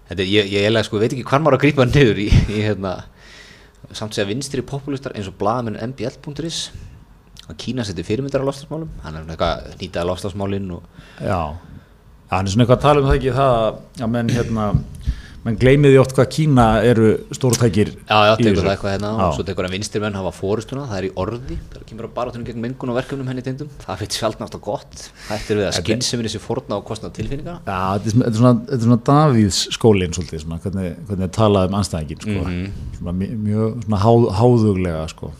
þetta, ég, ég eiginlega sko veit ekki hvað maður að grípa niður í, í hérna samt segja vinstri populistar eins og blaðamenn mbl.is að Kína seti fyrirmyndar á lofstafsmálum hann er eitthvað að nýta lofstafsmálin og Já, hann er svona eitthvað að tala um það ekki það að menn hérna menn gleymiði oft hvað Kína eru stórtækir já, já, tekur það eitthvað hérna og svo tekur að vinstri menn hafa fórustuna, það er í orði. Það kemur að baratunum gegn mengun og verkefnum henni tengdum það fyrir sjálfnátt og gott. Hættir við að skynnseminni sér fórna og kostna tilfinninga. Já, þetta er, svona, svona Davíðs skólinn svolítið, svona, hvernig, hvernig er talað um anstæðingin sko. svona, mjög, mjög svona há, háðuglega sko.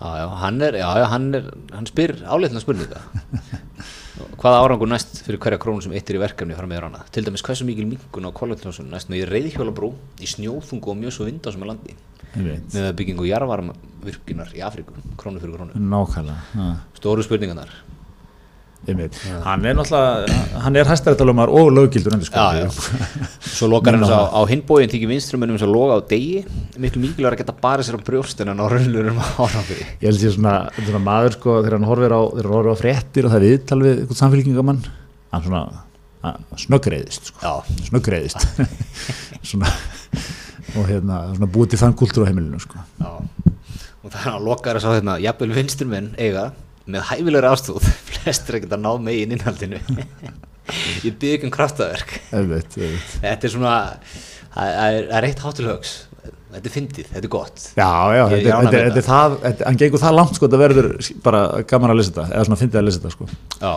Já, já, hann er, já, já, hann er, hann spyr áleitna spurninga. Hvaða árangur næst fyrir hverja krónu sem eitt er í verkefni fram með hana? Til dæmis hversu mikil minkun á kollegljónsun næst í reyðhjólabrú, í snjóþungu og mjög svo vinda sem er landi. Með byggingu jarvarmvirkjunar í Afríku, krónu fyrir krónu. Nákvæmlega. Stóru spurningarnar. Ég veit. Hann er náttúrulega, hann er hæstaréttalumar og löggildur. Já, já. Svo lokar hann á, á hinbóin þykir vinstrumennum sem loga á degi, miklu mikilvægur að geta barið sér á brjóstin en á raunlurum árangri. Ég held ég svona, svona maður sko, þegar hann horfir á, hann á fréttir og það er viðtal við eitthvað samfélkingamann, hann svona hann snöggreiðist sko. Snöggreiðist svona og hérna svona búið til þann kultúr á heimilinu sko. Og það er að loka þess að hérna, jafnvel vinstrmenn eiga með hæfilegur ástóð, flestir að geta náð megin innhaldinu. Ég bygg ekki um kraftaverk. Þetta er svona, það er, eitt hátilhauks. Þetta er fyndið, þetta er gott. Já, já, Ég- þetta, þetta, þetta er það, hann gengur það langt sko, þetta verður bara gaman að lesa þetta, eða svona fyndið að lesa þetta sko. Já,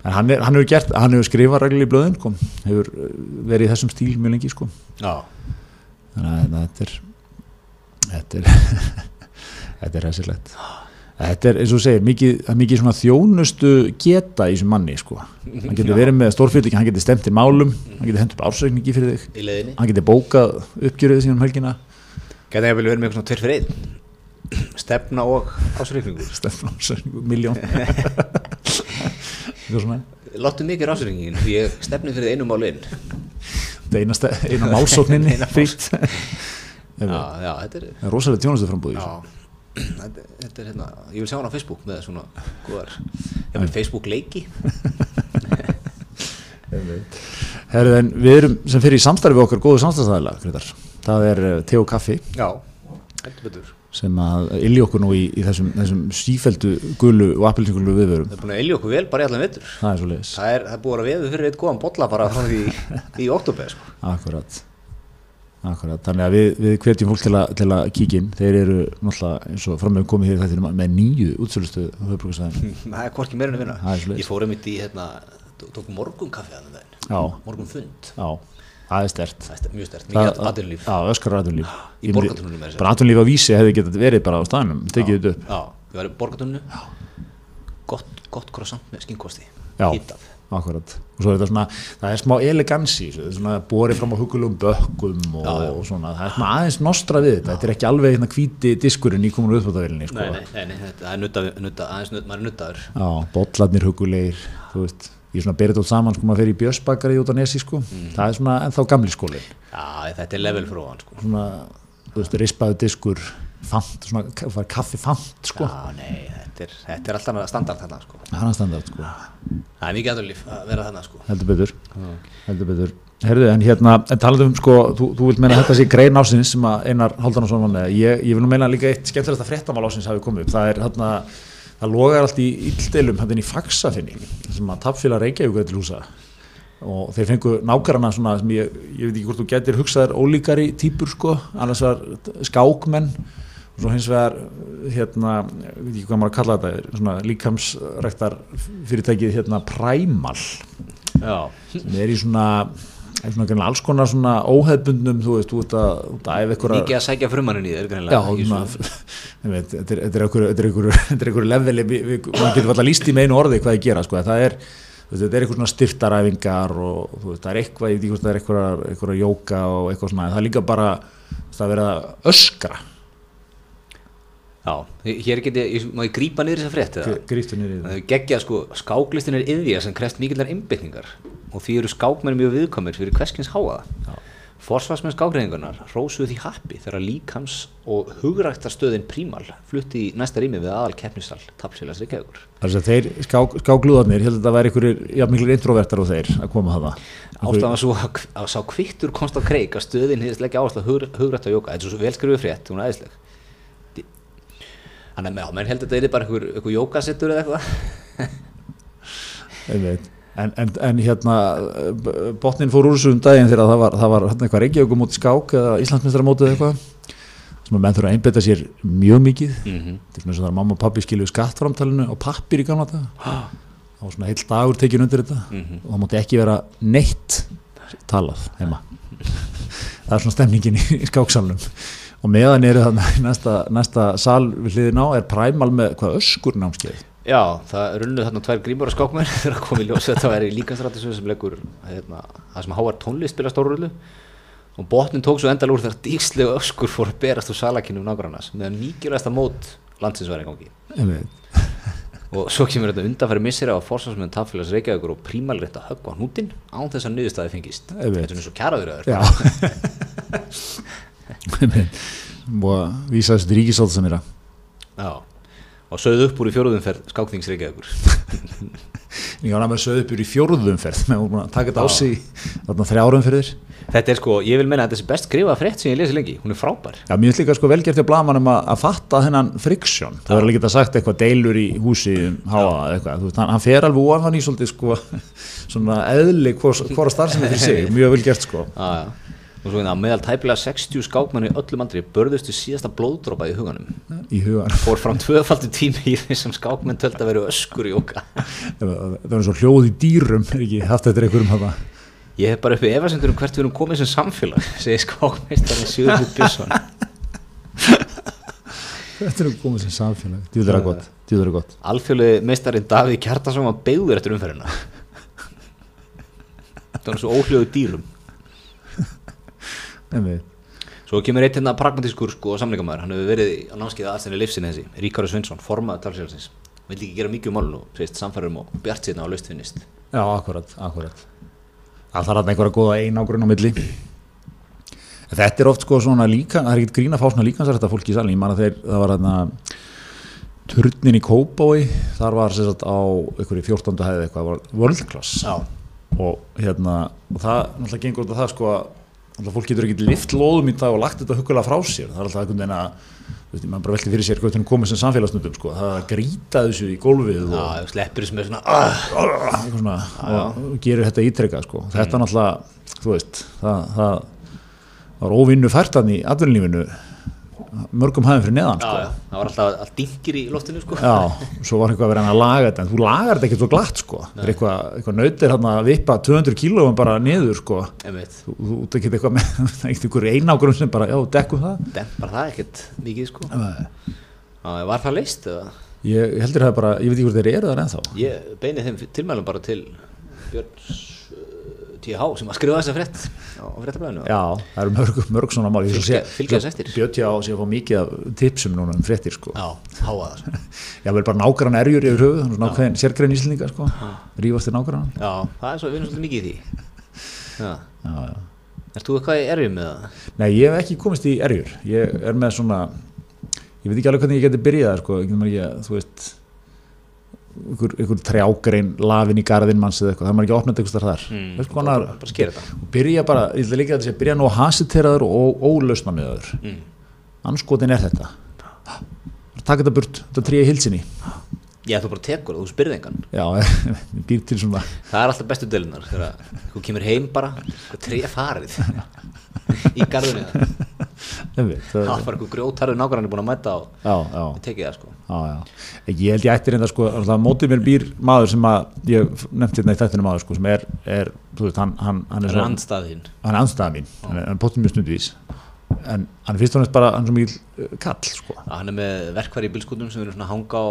En hann, er, hann hefur gert, hann hefur skrifað reglulega í blöðin, sko, hefur uh, verið í þessum stíl mjög lengi, sko. já, þannig að þetta er þetta er þetta er hæsilegt þetta er eins og segir mikið, það er mikið svona þjónustu geta í þessum manni sko. Hann getur verið með stórfyrirtæki, hann getur stemt í málum hann getur hendur upp ársreikningi fyrir þig. Hann getur bókað uppgjörið síðan um helgina. Gæti ég vel verið með eitthvað svona tveir fyrir einn. Stefna og ásreikningur stefn ársreikningu, miljón eitthvað svona. Láttu mikið ásreikningin því ég stefni fyrir einu máli inn. Þetta eina, málsókninni Eina frítt Já, já, þetta er það er rosalega tjónustu frambúð Já, þetta, er hérna Ég vil sjá hann á Facebook með svona góðar Ég vil Facebook leiki. Herðu, en við erum sem fyrir í samstarfi við okkar góðu samstarfstæðila Grétar. það er uh, te og kaffi. Já, heldur betur. Sem að illi okkur nú í, í þessum, þessum sífeldu gulu og appelsingulu viðvörum Það er búin að elja okkur vel bara í allan vetur. Það er Það er, það er búin að veðu fyrir eitt góðan bolla bara frá því í oktober sko. akkurat akkurat, þannig að við, við hvetjum fólk til, a, til að kíkin, þeir eru náttúrulega eins og framöfum komið hér þetta með nýju útsölustu höfbruksvæðin Það er hvorki að vinna er. Ég fór einmitt í hérna, tó- tók morgun kaffi að það já, Morgun fund já, það er stert Það er st- mjög stert, mikið aðdunlíf Já, öskar aðunlíf Í borgartúninu meira að segja. Bara aðunlíf á vísi hefði getað verið bara á staðnum tekið þetta upp. Já, við varum í borgatunnu Gott, gott Akkurat, og svo er þetta svona, það er smá elegansi, er svona borið fram á hugulum bökkum og, Já, já. og svona, það er svona aðeins nostra við þetta, þetta er ekki alveg hérna hvíti diskurinn í komin uppbótavílinni, sko. Nei, nei, nei, þetta er nutta, nutta, aðeins nutt, maður er nuttaður Já, bollarnir hugulegir, þú veist, ég svona berið allt saman, sko, maður fer í björsbakari út á nesi, sko, Mm. það er svona ennþá gamli skóli, Já, þetta er level frá hann sko. svona, þú veist, rispaðu diskur, fant, svona, ka- kaffi fant, sko, Já, nei, þetta er, þetta er alltaf standard þarna sko. það er standart, sko, Það er mikið aðdunlíf að vera þarna sko. heldur betur, heldur betur. Herðu, en hérna, en talaðu um, sko, þú, þú vilt meina að þetta sé grein ásins sem að Einar Halldanarsson var með, ég, ég vil nú meina líka eitt skemmtilegsta fréttamál ásins hafi komið upp, það er hérna, það logar allt í illdeilum hérna í Faxafinni, sem að tapfélag Reykjavík til húsa og þeir fengu nákvæmna svona sem ég, ég veit ekki hvort þú getur hugsaðar ólíkari típur sko, annars var skákmenn og svo hins vegar hérna, ég veit ekki hvað maður að kalla þetta svona líkamsræktar fyrirtækið hérna Primal. Já, sem er í svona, er svona alls konar svona óhefbundnum þú veist, út að, út að einhverja mikið að sækja frumannin í þér þetta er- er einhverju- er er leveli, við- getur alltaf líst í með einu orði hvað ég gera, sko, það er þetta er eitthvað svona styrtaræfingar og veist, það er eitthvað, ég veit ekki hvort það er eitthvað, eitthvað jóka og eitthvað svona, en það er líka bara það er verið að öskra Já, hér get ég, ég, má ég grípa niður þessa frétt eða? gríftu niður í Það það hefur geggjað sko, skáklistin er yðja sem krest mikillar innbytningar og því eru skákmenn mjög viðkomir fyrir hverskins háaða. Forsvarsmenn skákreiningarnar rósuðu því happi þegar líkams og hugræktarstöðin Prímal flutti í næsta rými við aðal keppnisal tapsfélags Reykjavíkur. Þess að þeir skák, skáklúðarnir, ég held að þetta væri einhverjir, já, miklir introvertar og þeir að koma það Ástæðan var svo að, að sá kvittur komst á kreik að stöðin hefðist leggja áherslu að hugr, hugrækta jóka. Þetta er svo velskrifuð frétt, hún er. Því- Þannig að já, menn held að þetta er bara einhver, einhver jókasettur eða eitthvað. En, en, en hérna botnin fór úr þessu um daginn þegar það var, það var hérna eitthvað Reykjavík móti skák eða Íslandsmeistaramótið eða eitthvað sem að menn þurfa að einbetta sér mjög mikið. Mm -hmm. til þess að það er mamma og pappi skiluðu skattframtalinu á pappir í gamla dag það var svona heill dagur tekin undir þetta. Mhm. og það mátti ekki vera neitt talað heima. Það er svona stemningin í, skáksalnum. Og meðan eru í næsta, næsta sal við hliðin á er præmal með hvað öskur námskeið Já, það runnuð þarna tvær grímur á skákmenn þegar að koma í ljós að þetta væri líkansrættisöð sem leggur hérna, það sem háar tónlist spila stórrullu og botnin tók svo endal úr þegar díkslega öskur fór að berast úr salakinu nágrannas meðan mikilvægsta mót landsins var í gangi. Og svo kemur þetta undanfæri misseri á forsvarsmenn tafélags Reykjavíkur og prímalrétt að höggva hnútin án þess að niðurstaði fengist. Þetta er eins og kjaraður og að vísa þessu til ríkisáldsamira Já, og sögðu upp úr í fjóruðumferð skákþings Reykjavíkur ég var að með sögðu upp úr í fjórðumferð með að taka þetta á sig þarna þrjárum fyrir Þetta er sko, ég vil menna að þetta er best skrifað frétt sem ég lesi lengi, hún er frábær Já, mér finnst líka sko velgert hjá blamanum að, að fatta þennan friksjón. Það verður alveg geta sagt eitthvað deilur í húsi um háa eitthvað. Þú veist, hann, hann fer alveg ofan í svolítið sko svona eðli hvora, starfsemi fyrir sig. Mjög vel gert sko. Já, já. Og svo hérna, meðal tæpilega 60 skákmann í öllum andri börðustu síðasta blóðdrópa í huganum. Í hugan. Fór fram tvöfaldi tími í þessum skákmenn töld að vera öskur í oka. Það var eins og hljóð í dýrum, er ekki haft eftir einhverjum hafa. Ég hef bara uppi efasendur um hvert við erum komið sem samfélag segir skákmeistarinn Sigurður Björnsson Þetta er komið sem samfélag, djúður er gott, gott. Alþjóðlega meistarinn Davíð Kjartason var beigður eftir umferðina Það var svo óhljóðu dýrum Einmitt. Svo kemur eitt hérna pragmatískur sko samlingamæður, hann hefur verið á námskeiða aðstæðinni livsinni þessi, Ríkari Svinsson, formaður talsélsins, vildi ekki gera mikið um málun og segist samfærum og bjart sérna á laustfinnist. Já, akkurat, akkurat. Það þarf að einhverja góða einágrun á milli. Þetta er oft sko svona líka, það er ekkert grín að fá svona líkansrætta fólki í salin, ég man að þeir, það var hérna turnin í Kópái, þar var sagt á einhverju 14. hæði eitthvað, var world class Já. og hérna, og það náttúrulega gengur út af það sko að náttúrulega fólk getur ekki lift lóðum í dag og lagt þetta hugulega frá sér, það er alltaf einhvern veginn að veist, maður bara velti fyrir sér hvernig komið sem samfélagsnundum sko, það er að grýta þessu í gólfið og Já, sleppur sem er svona, eitthvað svona, og, og gerir þetta ítrekka sko. þetta náttúrulega, þú veist það, það var óvinnu færtan í atvinnulífinu mörgum hæðum fyrir neðan já, sko. já, það var alltaf all dingir í loftinu sko. Já, svo var eitthvað að vera hann að laga þetta en þú lagar þetta ekki svo glatt sko. Það er eitthvað, eitthvað nautir hann að vippa 200 kílóum bara niður sko. Þú, þú ekki eitthvað með eitthvað einágrum sem bara, já, dekkum það Dempar það ekkert mikið sko. Já, var það leist eða? ég heldur það bara, ég veit ekki hvort þeir eru þar ennþá Ég beini þeim tilmælum bara til Björns TH sem að skrifa þessa frétt á fréttablaðinu. Já, það eru mörg, mörg svona mál Ég svo Fylgja- sé- fylgja svo þess eftir. Björn já sé að fá mikið af tipsum núna um fréttir sko. Já, háa það. Já, vel bara nágrann erjur yfir höfuð, þannig svona ákveðin sérgrein íslendinga, sko, rífast til nágrann. Já, það er svo, við erum svolítið mikið í því. Já. Já, já. Erst þú eitthvað í erfið með það? Nei, ég hef ekki komist í erjur, ég er með svona, ég ykkur, ykkur trjágrein, lafin í garðin manns eða eitthvað, það er ekki að opna þetta eitthvað þar. Mm, Veist konar, bara skera þetta. og byrja bara, ég ætla líka að þessi, byrja nú að hasiteraður og öður. Mm. Anskotin er þetta. Takk þetta burt, þetta tríja hilsinni. Já, þú bara tekur það, þú spyrði engan. Já, býr til svona, Það er alltaf bestu dölunar þegar þú kemur heim bara og treja farið í garðinu það. Það var bara eitthvað grjótarður nákvæmlega búin að mæta og já, já. tekið það sko. Já, já. Ég held ég ætti reynda sko, alltaf, mótið mér býr maður sem að ég nefndi hérna í þættinu maður sko, sem er, er þú veist, hann, hann, hann er Það er svo, andstaðinn. hann er andstæða mín, hann er, er potið mjög stundvís, en hann er fyrst og næst bara, hann svo mikil uh, kall, sko. Hann er með verkværi í bilskutum sem eru svona að hanga á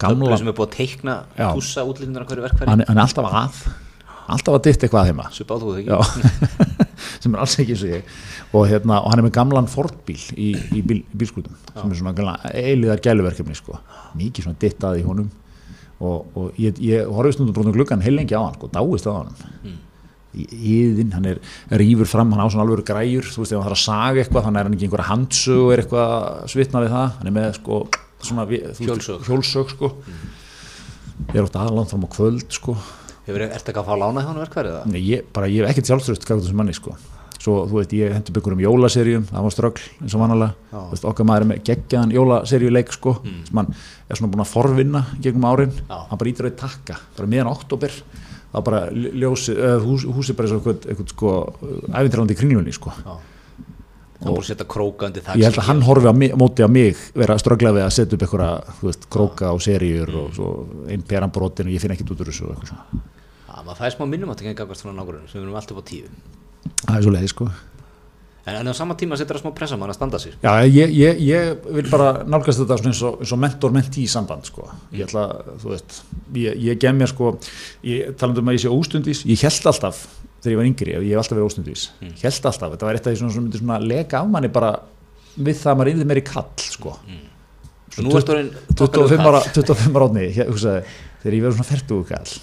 gamla, sem er búið að teikna, tússa útlýndunar hverju verkværi. hann, hann er alltaf að, alltaf að ditt eitthvað heima, sem er alls ekki eins og ég, og hérna, og hann er með gamlan Ford-bíl í, í, bíl, í bílskutum, sem er svona eiliðar gæluverkefni, sko, mikið svona dittað í honum, og, og ég, ég stundum brúnum gluggan heilengi á hann, sko, dáist á hann, Mm. Íðinn, hann er rýfur fram, hann á svona alveg græjur, þú veist, ef hann þarf að saga eitthvað, þannig er hann ekki einhverja handsög og er eitthvað svitna við það, hann er með sko, svona, Hjólsög. hjólsög sko. ég er oft aðlangt fram á kvöld sko. Hefur ert ekki að fá lánað hann verkværi það? Nei, ég, bara, ég hef ekkert sjálfströst gæt þessum manni sko. svo, þú veist, ég hendur byggur um jólaserjum það var ströggl eins og vanalega. Þú veist, okkar maður er með geggjaðan jólaserjuleik sko, sem hann er svona búin að forvinna gegnum árin, Já. hann bara ítur að takka bara miðan oktober þá bara ljósi, hús, húsi bara eins og eitthvað, eitthvað sko, æfintirandi í kringlunni sko. Já. Það er búin að setja króka undir það. ég held að hann horfi á, mig, móti á mig vera að ströggla við að setja upp veist, króka og seríur og svo einn peran brotin og ég finn ekkert út úr þessu og eitthvað svona. Já, maður fæði smá minnum að það gengast svona nákvæmlega sem við erum alltaf á tíu. það er svo leiði sko En, en á sama tíma setur það smá pressa á mann að standa sig. Já, ég, ég, ég vil bara nálgast þetta eins og, og mentor-mentí samband sko. ég ætla, þú veist ég, ég gef mér sko, ég talandi um að ég sé óstundvís, ég held alltaf þegar ég var yngri, ég hef alltaf verið óstundvís mm. held alltaf, þetta var eitt af því sem myndi leka af manni bara við það að maður yfir meir í kall sko. Er stórin 25 ára 25 ára átni, þegar ég verið svona fertugu kall.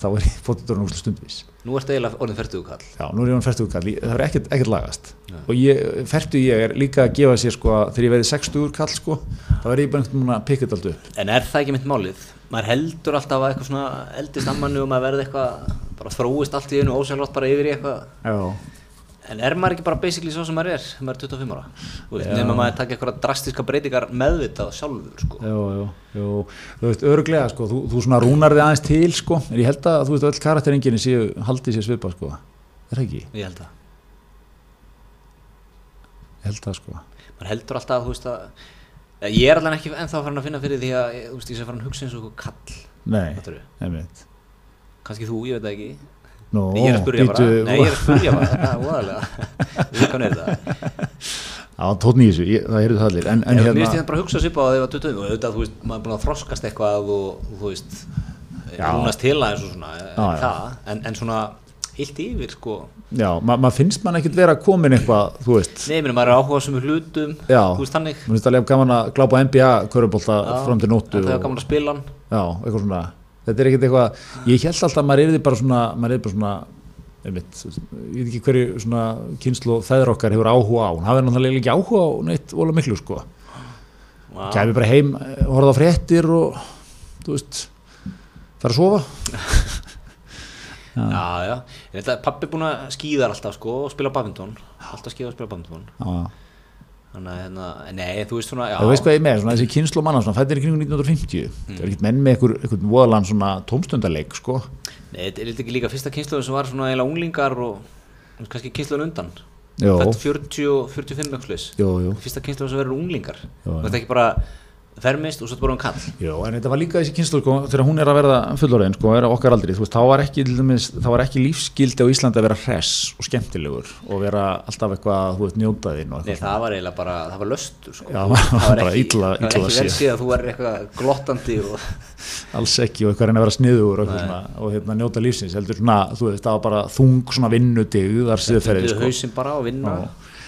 Þá er ég fóttuturinn úrslega stundvís Nú ertu eiginlega orðin færtugu kall. Já, nú er ég hann fertugu kall, ég- það er ekkert, ekkert lagast og ég, fertugu ég er líka að gefa sér sko, þegar ég verið 60 kall sko, þá er ég bara einhvern veginn að pikka þetta allt upp En er það ekki mitt málið? Maður heldur alltaf að eitthvað svona eldist ammannu og maður verði eitthvað, bara þróist allt í einu ósælvátt bara yfir í eitthvað. Já, En er maður ekki bara basically svo sem maður er, þegar maður er 25 ára? Já. nema maður taka eitthvað drastiska breytingar meðvitað sjálfur, sko. já, já, já, þú veist, örglega sko, þú, þú svona rúnar þið aðeins til sko, en ég held að þú veist, öll karakterenginni séu, haldi sér svipa sko, er það ekki? Ég held það. Ég held það sko. Maður heldur alltaf, þú veist að, ég er allan ekki ennþá farin að finna fyrir því að, þú veist, ég sé farin að hugsa eins og eitthvað kall, Nei, þú, ég það ég er að spurja bara, nei, ég er að spurja bara, það er óðarlega, við kannu er það. Já, tótt nýjus, það heyrðu það allir. En, en En mér finnst hérna, ég bara að hugsa sér á því að 20 og auðvitað, þú veist, maður er búin að þroskast eitthvað og, þú veist, Já. rúnast til aðeins og svona, en það, en, en svona heilt yfir, sko, já, ma maður finnst mann ekkit vera komin eitthvað, þú veist. Nei, maður er áhuga sem hlutum, Já. þú veist, þannig, Mér finnst alveg gaman að glápa NBA körubólta Já, fram til nóttu það er að Já, eitthvað svona Þetta er ekkit eitthvað, ég held alltaf að maður er bara svona maður er bara svona einmitt, ég veit ekki hverju svona kynslu feður okkar hefur áhuga á. Hún hafi náttúrulega ekki áhuga á neitt vola miklu sko. Já. kæmi bara heim, eh, horfða á fréttir og þú veist fara að sofa. Já, já, að pappi er búin að skýða alltaf, sko, og spila badminton, alltaf skýða og spila badminton, Já, þannig að, hérna, nei, þú veist svona, já, þú veist hvað ég er með, svona þessi kynslu manna svona fættir í kringum 1950 það er ekkit menn með einhver, einhvern voðalan svona tómstundaleik sko. Nei, þetta er ekki líka fyrsta kynsluðum sem var svona eiginlega unglingar og kannski kynsluðun undan, fætt 40 og 45 eitthvað jú, jú, fyrsta kynsluðum sem verður unglingar, þú veist ekki bara fermist og svo bara um kall, jú, en þetta var líka þessi kynslu sko, þegar hún er að verða fullorðin sko, er okkar aldrei, þú veist, þá var ekki, til dæmis, þá var ekki lífsgildi á Íslandi að vera hress og skemmtilegur og vera alltaf eitthvað, þú veist, njótaðinn og nei, eitthvað það var eiginlega bara, það var löstur, sko, Já, það var ekki, illa- það var ekki séð að þú var eitthvað glottandi og, alls ekki og eitthvað að reyna að vera sniður og, Nei. og hérna, njóta lífsins heldur svona, þú veist, það var bara þung svona Funduðu sko.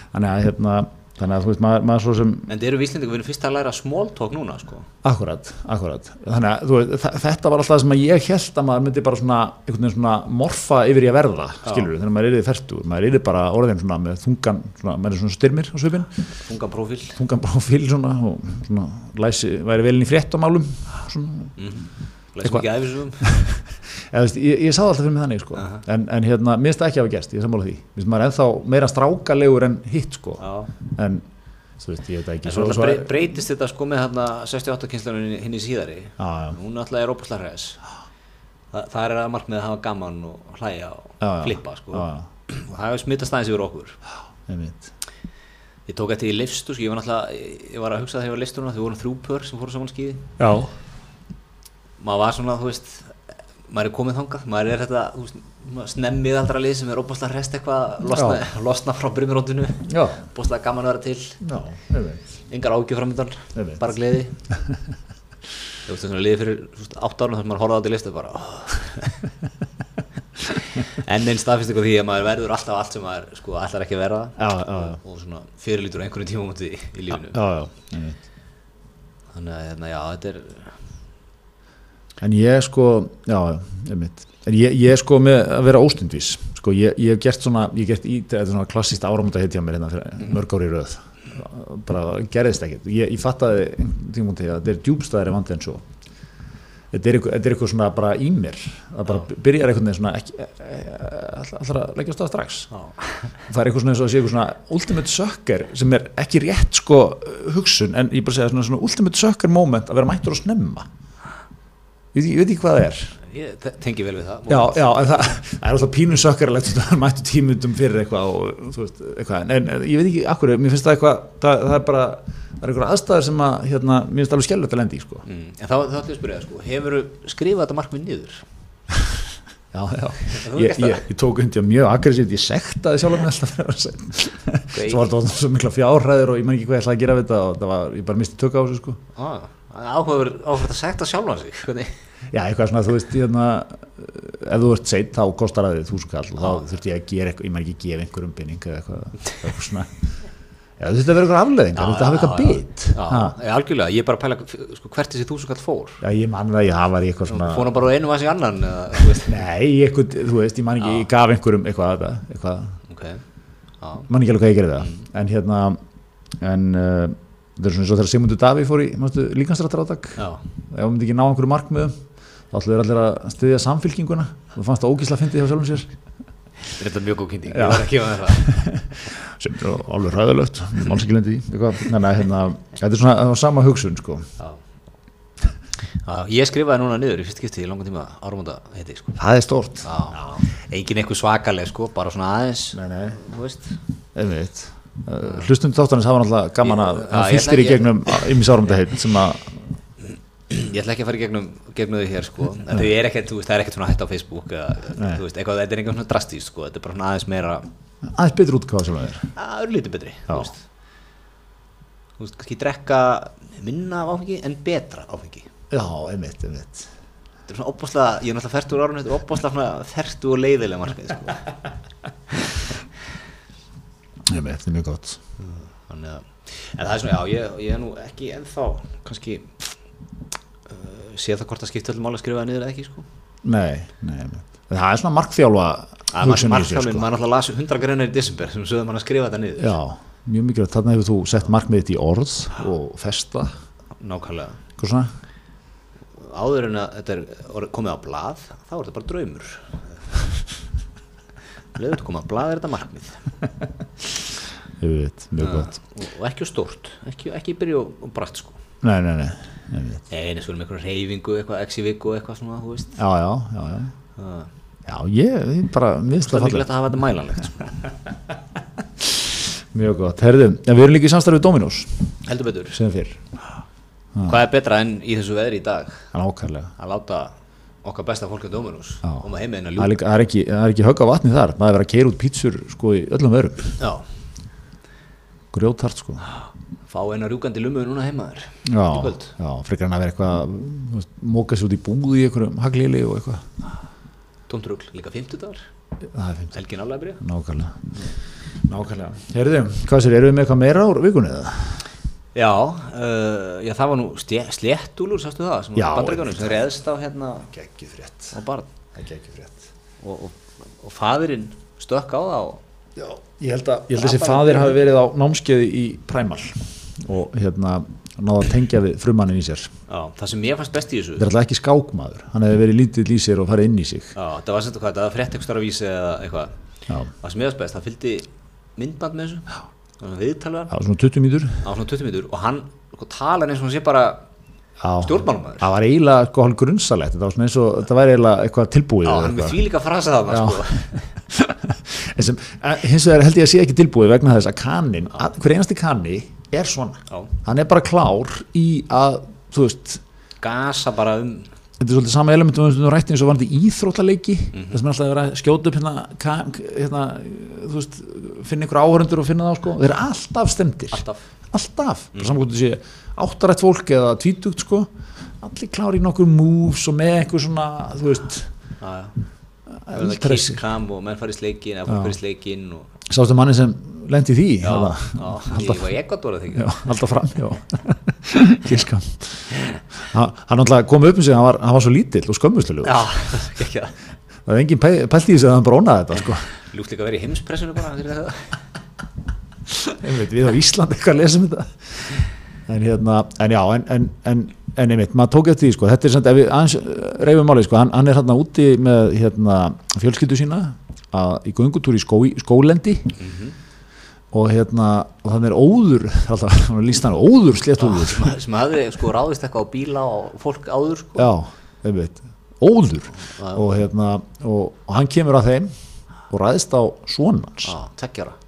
þannig að hérna, þannig að þú veist, maður, maður svo sem en þeir eru víslendingu, við erum fyrst að læra small talk núna sko. akkurat, akkurat. Þannig að veist, þetta var alltaf það sem að ég held að maður myndi bara svona, svona morfa yfir í að verða, skilur við, þegar maður er í þertur maður er bara orðin svona með þungan svona, maður er svona styrmir á svipin þungan prófíl. Þungan svona svona læsi, væri velin í fréttamálum svona, ekki æfisum eða, veist, ég, ég sá það alltaf fyrir mig þannig sko. En, en hérna, það ekki hafa gerst ég er sammála því, mér finnst maður ennþá meira strákalegur en hitt sko. Já. en þú veist, ég veit ekki en svo, svo brey, breytist þetta sko með hérna 68 kynslanum hinn í síðari hún alltaf er óbúslega hræðis Þa, það er að markmið að hafa gaman og hlæja og Já, flippa sko. já, já, og það hefur smittast aðeins yfir okkur einmitt. ég tók eftir í lifstu sko. ég var náttúrulega, ég ég var að hugsa þegar ég var listurna þau voru þrjú pör sem fóru saman skíði já, maður var svona, þú veist maður er komið þangað, maður er þetta þú veist, snemmið aldra lið sem er óbúslega hrest eitthvað losna, losna frá brymirótinu já, búslega gaman að vera til já, einmitt. engar ágjur framöndan, Einmitt. bara gleði þú veist svona liðið fyrir átt árum þar maður horfði á til listu bara oh. en einn staðfist eitthvað því að maður verður alltaf allt sem maður sko ætlar ekki Já, já, já. og, og svona fyrirlítur einhvern tíma í, í lífinu já, já, einmitt. þannig að hérna, já, þetta er en ég sko já, einmitt. En ég, ég sko með að vera óstundvís. Sko, ég, ég hef gert svona, ég hef gert í þetta svona klassist áramönda heitja mér hérna fyrir mörg ári röð. Bara gerðist ekkert. Ég, ég fattaði tímum til að þetta er djúbstæðari vandi en svo. Þetta er, eitthvað, svona bara í mér það bara byrjar eitthvað svona ekki, allra að leggja á stað strax. Já, það er eitthvað svona eins og að sé eitthvað svona ultimate sucker sem er ekki rétt sko hugsun en ég bara segja svona, svona ultimate sucker moment að vera mættur og snemma ég veit, ekki- hvað það er ég te- tengi vel við það já, já, en það, það er alltaf pínu sökkarlegt að það mættu tímundum fyrir eitthvað og veist, eitthvað, en, en ég veit ekki akkur, mér finnst það eitthvað, það, það er bara það er eitthvað aðstæður sem að, hérna, mér finnst alveg skellulegt að lendi sko. mm. en þá, ætlum ég að spyrja sko hefur skrifað þetta markmið niður Já, já, ég, það? ég, ég tók undir mjög aggressíft, ég sektaði sjálf með alltaf fyrir að segja, Ok. svo var þetta svo mikla fjárhæðir og ég man ekki hvað ég ætlaði að gera við þetta og það var, ég bara misti tök á þessu, sko. ah, áhugaður áhugaður að sekta sjálfa sig hvernig Já, eitthvað svona, þú veist, hérna, ef þú ert seitt þá kostar það þig þúsund kall og þá Já. þurfti ég að gera eitthvað, ég maður ekki gefa einhverjum binning eða eitthvað, eitthvað svona Já, þú þurfti að vera eitthvað afleðingar, þú þurfti að hafa eitthvað bit. já, já, algjörlega, ég er bara að pæla sko, hvert þessi þúsund kall fór. Já, ég man það, ég hafa í eitthvað svona fór hann bara á einu annan eða, þú veist. Nei, í eitthvað, þú veist, ég man ekki, ég gaf einhverjum eitthvað, að þetta, eitthvað, ok, já, man ekki alveg hvað ég gerði það. En hérna, en uh, það er svona og þegar Sigmundur Daví fór í líkanstrættarátak já, ef hann myndi ekki ná einhverju markmiðum þá ætlaðu þeir allir að styðja samfylkinguna. Og fannst það ógísla fyndið hjá sjálfum sér. Þetta er mjög góð kynning ég var ekki með það sem er alveg ræðilegt máls ekki lendi í eitthvað. Þannig að hérna, þetta er svona það var sama hugsun sko. já. Já, ég skrifaði núna niður í fyrst skipti í langan tíma árumönda heiti sko. það er stort já. engin eitthvað svakaleg sko, bara svona aðeins nei, nei, þú veist einmitt uh, hlustum þáttanins hafa náttúrulega gaman að ég fylltir í gegnum ymmis árum þetta heit sem að ég ætla ekki að fara í gegnum, gegnum þau hér sko en er ekkert, þú veist, það er ekkert svona hætt á Facebook eða, veist, eitthvað, þetta er eitthvað svona drastíst sko, þetta er bara svona aðeins meira aðeins betur útgáða sem það er. Það er lítið betri, þú veist. Þú veist, kannski drekka minna af áfengi en betra áfengi. Já, einmitt, einmitt. Þetta er svona opbáslega, ég er náttúrulega færtur árun þetta er opbáslega svona færtu og leiðilega markmið sko. einmitt, það er mjög gott. Þannig að, en það er svona, já, ég, ég er nú ekki ennþá, kannski uh, sé það hvort það skipti öllum máli að skrifa það niður eða ekki, sko. Nei, nei, einmitt það er svona markþjálfa hugsun í margþjálfin, sko. maður náttúrulega las 100 greinar í desember sem sögðu mann að skrifa þetta niður. Já, mjög mikilvægt, þarna hefur þú sett markmið þitt í orð og festa nákvæmlega. Eitthvað áður en að þetta er komið á blað þá er þetta bara draumur. Leður þetta komið á blað er þetta markmið. Einmitt, mjög gott. og, ekki og stórt, ekki, ekki byrja og, brætt sko. Nei, nei, nei, einmitt einu svo með einhverja reyfingu, eitthvað í viku eitthvað svona, þú veist. Já, já, já, já já, ég, bara, mér finnst er það fallegt. mikilvægt að hafa þetta mælanlegt sko. mjög gott, herðu, en við erum líka í samstarfið Dominos. Heldur betur, sem fyrr, hvað er betra en í þessu veðri í dag? En ákærlega að láta okkar besta fólk á Dominus Já. og maður heima inn að það er, líka, það, er ekki, það er ekki högg á vatni þar. Maður er að keira út pítsur sko í öllum verum já, grjótart sko. Fá eina rjúkandi lummu núna heima þér já, já, frekar en að vera eitthvað móka sér út í búði tómtrugl, líka 50 dagar það er fint, helgin álega byrja nákvæmlega. Nákvæmlega, herðu, hvað sér, erum við með eitthvað meira úr vikunni eða? Já, uh, já, það var nú stje- sléttúlur, sástu það, sem var bandreikunum, sem reðst á hérna Gekkið frétt á barn. Og, og, og faðirinn stökk á það og Já, ég held að, þessi faðir hafi verið á námskeiði í Primal. Og hérna náða að tengja við frumannin í sér. Já, það sem ég fannst best í þessu þetta er alltaf ekki skákmaður, hann hefði verið lítill í sér og farið inn í sig. Já, það var þetta hvað, það var frétt eitthvað starf vísi eða eitthvað. Já, Það sem ég fannst best, það fylgdi myndband með þessu. Að það var svona 20 mínútur. Á svona 20 mítur og hann sko, talar eins og hann sé bara Já, stjórnmálumæður það var eiginlega sko hálf grunnsalegt þetta var og, þetta var eiginlega eitthvað tilbúið Já, hann er með eitthvað. því líka frasa Já. sko. Hins vegar held ég að sé ekki tilbúið vegna þess að kannin, að, hver einasti kanni er svona, Já. hann er bara klár í að, þú veist Gasa bara um þetta er svolítið sama elementum við höfum rætt eins og varandi íþróttaleiki. Mhm. þess að alltaf að vera að skjóta upp hérna, hérna veist, finna ykkur áhörundur og finna þá sko, þeir eru alltaf stemdir alltaf. Alltaf, mm. þú sé áttarætt fólk eða tvítugt sko. Allir klári í nokkur moves og með eitthvað svona, þú veist Já, kisskam og menn farið sleikin eða fólk farið sleikin og sástu manni sem lendi því Já, hérna? já, ég var að þykja Já, alltaf fram, já Kilskam Hann kom upp um sig, hann var, hann var svo lítill og skömmuslulegur Já, ekki það Það er engin pæ- pælt í þessu að hann brónaði þetta sko. Lúkt líka að vera í heimspressinu bara Við á Íslandi eitthvað að lesa um þetta En hérna, en já, en, en, en, en einmitt, maður tók eftir því, sko, þetta er samt, ef við aðeins eh, reifum málið, sko, hann, hann er hérna úti með hérna fjölskyldu sína að, í göngutúr í skó, skólendi og hérna, og þannig er óður, alltaf, hann líst hann óður sem, sem hafði sko ráðist eitthvað á bíla og fólk áður sko. Já, einmitt, óður. Já. og, hérna, og, og hann kemur að þeim og ræðist á svonans Já,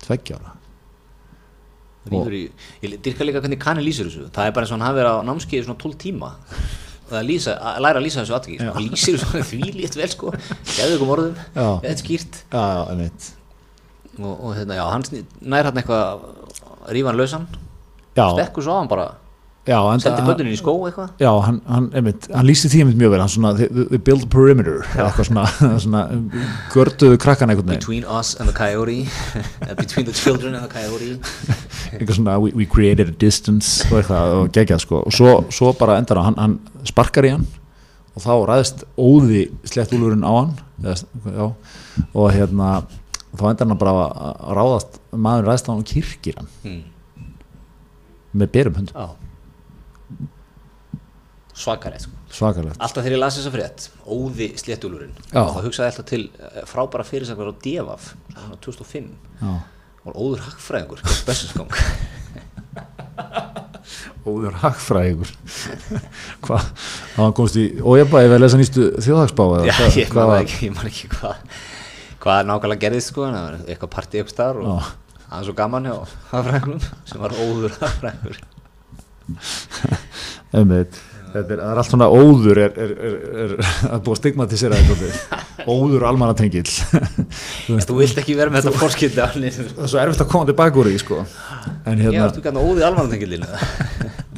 tveggjara Rífur í, ég dyrka líka hvernig kanni lýsir þessu. Það er bara eins og hann hafi verið á námskeiði svona 12 tíma. Að, lýsa, að læra að lýsa þessu atviki hann lýsir þessu því lít vel sko. Geðu ykkur morðum, þetta er skýrt. Já, einmitt. Og, og hérna, já, hann nær hann eitthvað að rífa hann lausan. Stekkur svo á hann bara, já, en sendi bönnunin í skó eitthvað. Já, hann, hann, einmitt, hann lýsti því mjög vel. Hann svona, they, they build perimeter. Eitthvað svona, svona görduðu krakkan veginn. Between us and the coyote. Between the children and the coyote eitthvað svona, we, created a distance og eitthvað, og geggjað sko. Og svo, svo bara endar hann, hann sparkar í hann og þá ræðist óði slettúlurinn á hann já, og hérna þá endar hann bara að að ráðast maður ræðist á hann og kirkir hann. Hmm. með berum höndum, já. Svakarið sko. Svakalegt. Alltaf þegar ég las þessa frétt, óði sléttúlurinn þá hugsaði ég alltaf til eh, frábæra fyrirsakvar á Devaf, svona 2005 já. Og óður hagfræðingur? Bessinskong óður hagfræðingur? Hvað, hann komst í og ég ég veið lesa nýstu þjóðhagsbá Já, hvað- ég man var- ekki, ekki hvað hvað nákvæmlega gerðist sko en það var eitthvað partí upp staðar og það var svo gaman hjá hagfræðingunum sem var óður hagfræðingur. Þetta er, er allt svona óður er, er, er, er að búa stigmatisera þetta óður almannatengill. Þú Þú vilt ekki vera með þetta fórskildi það er svo erfitt að koma tilbaka úr því sko. En Ég hérna, varstu gætna óðið almanatengilinu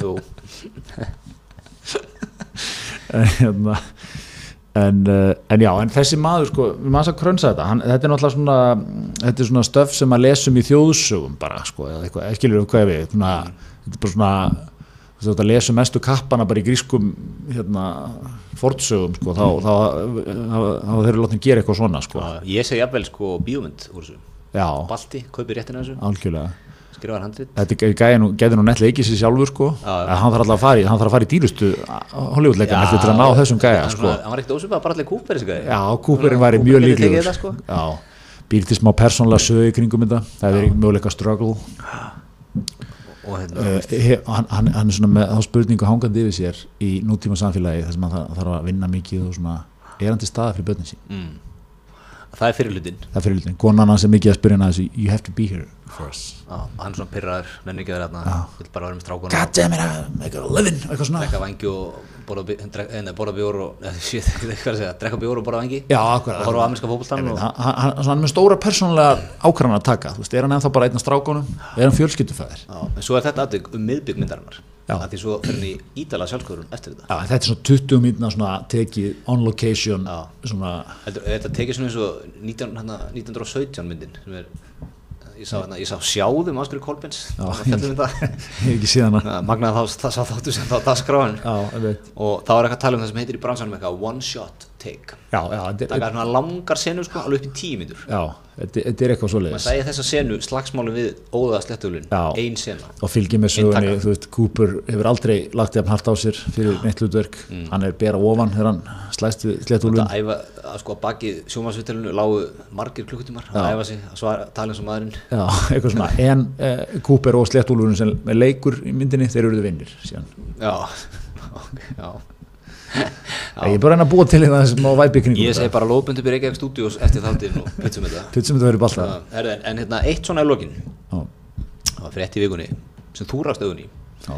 Jú, en, hérna en, uh, en já, en þessi maður sko, við maður að krönsa þetta. Hann, þetta er náttúrulega svona, þetta er svona stöf sem að lesum í þjóðsögum bara sko, eða eitthvað, skilur við hvað við svona, þetta er bara svona þú veist að lesa mestu kappana bara í grískum hérna, fortsögum sko, þá, þá, þá, þá þeir eru látið að gera eitthvað svona sko. ég segi jafnvel sko bíómynd úr þessu. Balti, kaupi réttina þessu, algjörlega. Skrifaði handrit. Þetta gæði nú, nett leikið sér sjálfur sko, en hann þarf alltaf að fara í hann þarf að fara í dýrustu Hollywoodleikarn eftir til að ná þessum gæja Hann sko. Hann var ekkert ósvipað, bara allir kúpur þessi gæði Já, Cooperinn væri mjög líklegur. sko. Býr til smá persónlega sögu í kringum þetta. Það er verið möguleika struggle Og hérna, he, hann, hann, hann er svona með þá spurningu hangandi yfir sér í nútíma samfélagi þar sem hann þarf, að vinna mikið og svona er hann til staða fyrir börnin sín. Mm, það er fyrir hlutin það er fyrir hlutin, konan hans er mikið að spyrja hann you have to be here first Já, hann er svona pyrraður, nenni ekki að vera hérna Vill bara vera með strákuna God damn it, make a living eitthvað svona. Drekka vangi og borða eh, nei, borða bjór og Nei, shit, ég veit ekki hvað að segja Drekka bjór og borða vangi Já, Og akkurat horfa á ameríska fótboltann og hann, er með stóra persónulega ákvarðan að taka þú veist, er hann ennþá bara einn af strákunum? Er hann fjölskyldufæðir? Já, en svo er þetta aðtök um miðbyggmyndarinnar. Að því svo fyrir í ídala sjálfskvörun eftir þetta. Já, þetta er svona 20 mínuna svona tekið on location svona, Heldur, þetta tekið svona eins og 19, hérna, 1917 myndin sem er ég sá, hérna, ég sá sjáðum Áskur Kolbens magnaði þá sá þáttu sem þá veit og þá er eitthvað að tala um það sem heitir í bransanum eitthvað one shot take. Já, já, það er, svona langar senu sko, alveg upp í já, þetta, er eitthvað maður svoleiðis sæði þessa senu slagsmálu við óða slettulun Já. ein sena. Og fylgir með sögunni, þú veist, Cooper hefur aldrei lagt jafn hart á sér fyrir neitt hlutverk. Hann er bera ofan þegar hann slæst við sléttúlun þetta æfa, að sko að baki sjómasvittalinu lágu margir klukkutímar að æfa sig að svara, tala eins og maðurinn. Já, eitthvað svona, en eh, Cooper og sléttúlun sem leikur í myndinni, þeir eru vinnir síðan. já, já. Ég er bara að búa til hérna þessum á væpi kringum ég segi bara lóðbund upp í Reykjavík stúdíós eftir þáttinn og pitsum þetta. Putsum þetta verið balta en, en hérna eitt svona í lokin. Það var frétt í vikunni sem þú rást augunni já,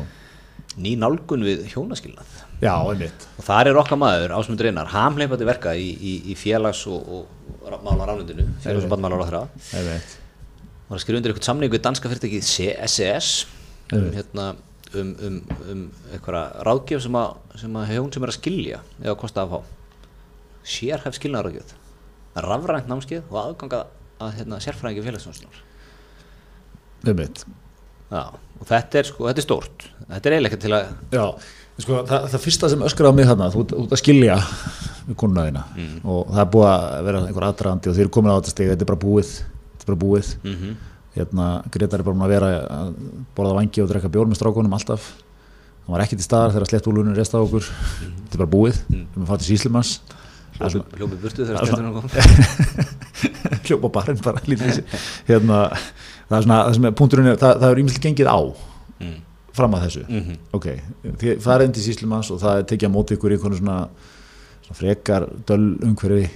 ný nálgun við hjónaskilnað. Já, einmitt. Og þar er okkar maður Ásmundur Einar hamleipandi verka í, í, í félags og, og mála ránundinu félags og bandmála ráðra Einmitt, var að skrifa undir eitthvað samning við danska fyrirtæki CSS Einmitt. hérna, um, um, um eitthvað ráðgjöf sem að, sem að hjón sem er að skilja eða kosta að fá? Sérhæf skilnaðaráðgjöf rafrænt námskeið og aðganga að hérna, sérfræðingi Já, og þetta er sko, þetta er stórt. Þetta er eiginlega til að Já, sko, það, það fyrsta sem öskraði á mig þarna, þú ert- að skilja þína. Mm. og það er búið að vera einhver aðdraðandi og þeir eru komin á þetta steg, þetta er bara búið þetta er bara búið. Mm hérna, Gretar er bara búin að vera að borða vangi og drekka bjór með strákunum alltaf. Hann var ekki til staðar þegar slett úlunum resta á okkur. Mhm. þetta er bara búið, við erum að fara til Síslimans hljópið burtu þegar Það er stjórnum kom hljópa barinn bara í hérna, það er svona, það sem er punkturinn er, það, það er ímyndilegt gengið á mm. fram að þessu. Mhm. ok, farið inn til Síslimans og það er tekið að móti ykkur í einhvern svona, svona frekar döl umhverfi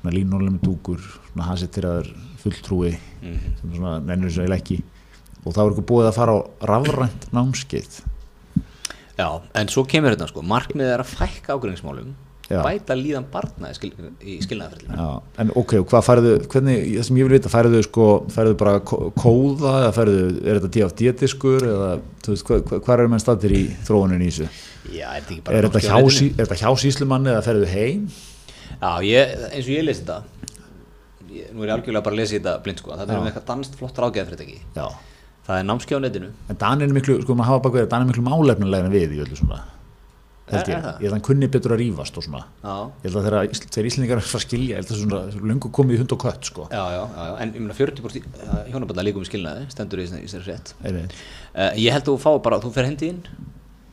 svona línónlega með dúkur svona hans eftir að fulltrúi Mhm. sem svona nennur ég ekki og þá er ykkur búið að fara á rafrænt námskeið Já, en svo kemur þetta sko markmiðið er að fækka ágreiningsmálum Já. bæta líðan barna í, skil, í skilnaðarferðinu en ok, og hvað færðu, hvernig, það sem ég vil vita, færðu sko, færðu bara kó- kóða eða færðu, er þetta DFD-diskur eða, þú veist, hvað, hvað er menn staðir í þróunin í þessu? Já, er þetta ekki bara þetta námskeið hjá, á netinu? sí, þetta hjá síslumanni eða færðu heim? Já, ég, eins og ég lesi þetta ég, Nú er ég algjörlega bara að lesa þetta blind sko Það er um eitthvað danst flott ráðgæðafyrirtæki Já. Það er námskeið á netinu En Danir er miklu, sko, maður hafa baka verið, Danir er miklu málefnilega en við í öllu svona. Held Er- ég, er það? ég held að hann kunni betur að rífast og svona. Já, Ég held að Ísl- þegar Íslendingar er fara að skilja, ég held að svona, svona lungu komið í hund og kött, sko. já, já, já. En ég meina 40% hjónabanda líkum í skilnaði stendur í þessari rétt uh, Ég held að þú fá bara, þú fer hendi inn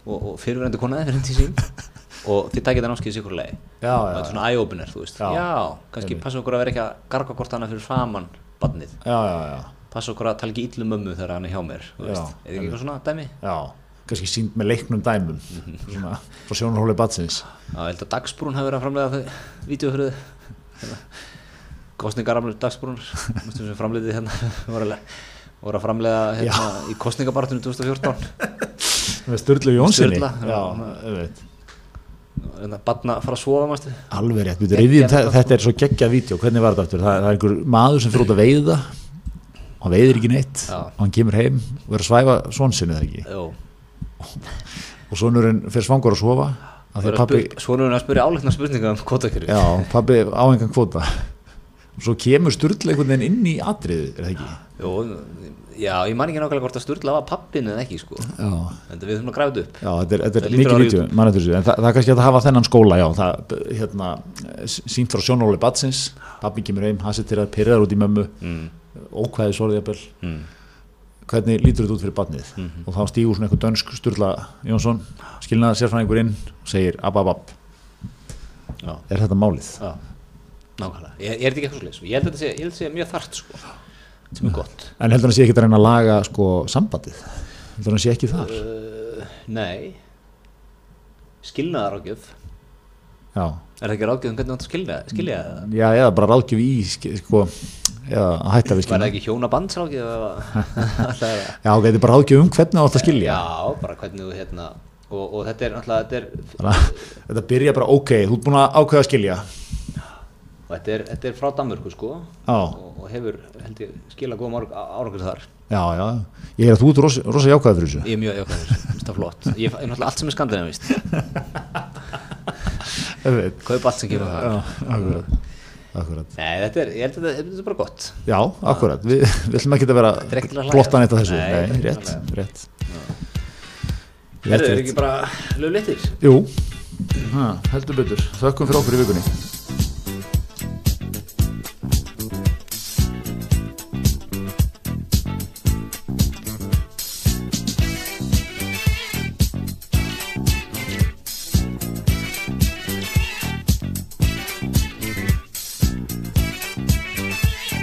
og, og fyrirverandi konaði fer hendi sín og þið takið það námskeið sikur Já, og já, þetta er svona eye-opener, þú veist. Já. Já, kannski passa okkur að vera ekki að garga hvort hana fyrir framann badnið já, já, já, passa okkur að tala ekki illu mömmu þegar hann er hjá mér er ekki eitthvað svona dæmi? já, kannski sínd með leiknum dæmum, Mhm. svona, frá sjónarhóli batsins. Já, held að Dagsbrún hefur verið að framlega þau vídeo fyrir þau kostningaramlu Dagsbrún mústum sem framleiði hérna voru að, framlega hérna, í kostningabartinu 2014 Með Sturlu Jónssoni. Einmitt. en að fara að sofa mástu alveg rétt, við Geggjað. þetta er svo geggjað vídeo, hvernig var þetta aftur, það, það er einhver maður sem fyrir út að veiða. Og hann veiðir ekki neitt. Já. og hann kemur heim og er að svæfa svonsinu það ekki? Jó, og sonurinn fyrir svangur að pappi, Svona er að spyrja áleikna spurninga um kvotakjöru já, pappi á engan kvota og svo kemur Sturla einhvern veginn inn í atriði, er það ekki? Jó, já, ég man ekki nákvæmlega hvort að Sturla var pappin eða ekki sko. Já, En við þurfum að græða upp. Já þetta er, þetta er mikið vídeo, mann eftir þessu. En það, það er kannski að hafa þennan skóla, já. Það, hérna, sínt frá sjónóli batsins pappi kemur heim, hann setur að pyrraður út í mömmu. Mm. ókvæði sorðjabel Mm. hvernig lítur þetta út fyrir barnið? Mhm. og þá stígur svona einhver dönsk Sturla Jónsson skilnaða sérfræðingur inn og segir ab, ab, ab, Já, er þetta málið? já, nákvæmlega. Ég, ég er ekki eitthvað slis Ég held að þetta sé, ég held að þetta sé mjög þart sko. Sem er gott. En heldur hann sé ekki að reyna að laga sko sambandið? Heldur hann sé ekki þar? uh, Nei. Skilnaðarágjöf Já, Er það ekki ráðgjöf um hvernig þú skilja, skilja það? já eða bara ráðgjöf í sk- sko, eða hætta við Var það ekki hjónabandsráðgjöf eða Það? Er Já, ok, þetta er bara ráðgjöf um hvernig þú átt að skilja. Já, bara hvernig þú hérna og, og þetta er náttúrulega þetta er, Þannig Þetta byrja bara, ok, þú ert búin að ákveða að skilja og þetta er, þetta er frá Danmörku sko. Og, og hefur ég skila góðum árangur þar. Já, já. Ég er að þú ert rosa, rosa jákvæða fyrir þessu. Ég er mjög jákvæður, það er flott. Ég er náttúrulega allt sem er skandinavist. Kaup allt sem gefur það akkurat. Nei, þetta er, ég held að þetta, þetta er bara gott. Já, akkurat, við, við ætlum ekki að vera er blottan eitt af þessu. Nei, Nei, rétt, rétt. Er það rétt. ekki bara lögleitir? Jú, ha, heldur betur. Þökkum fyrir okkur í vikunni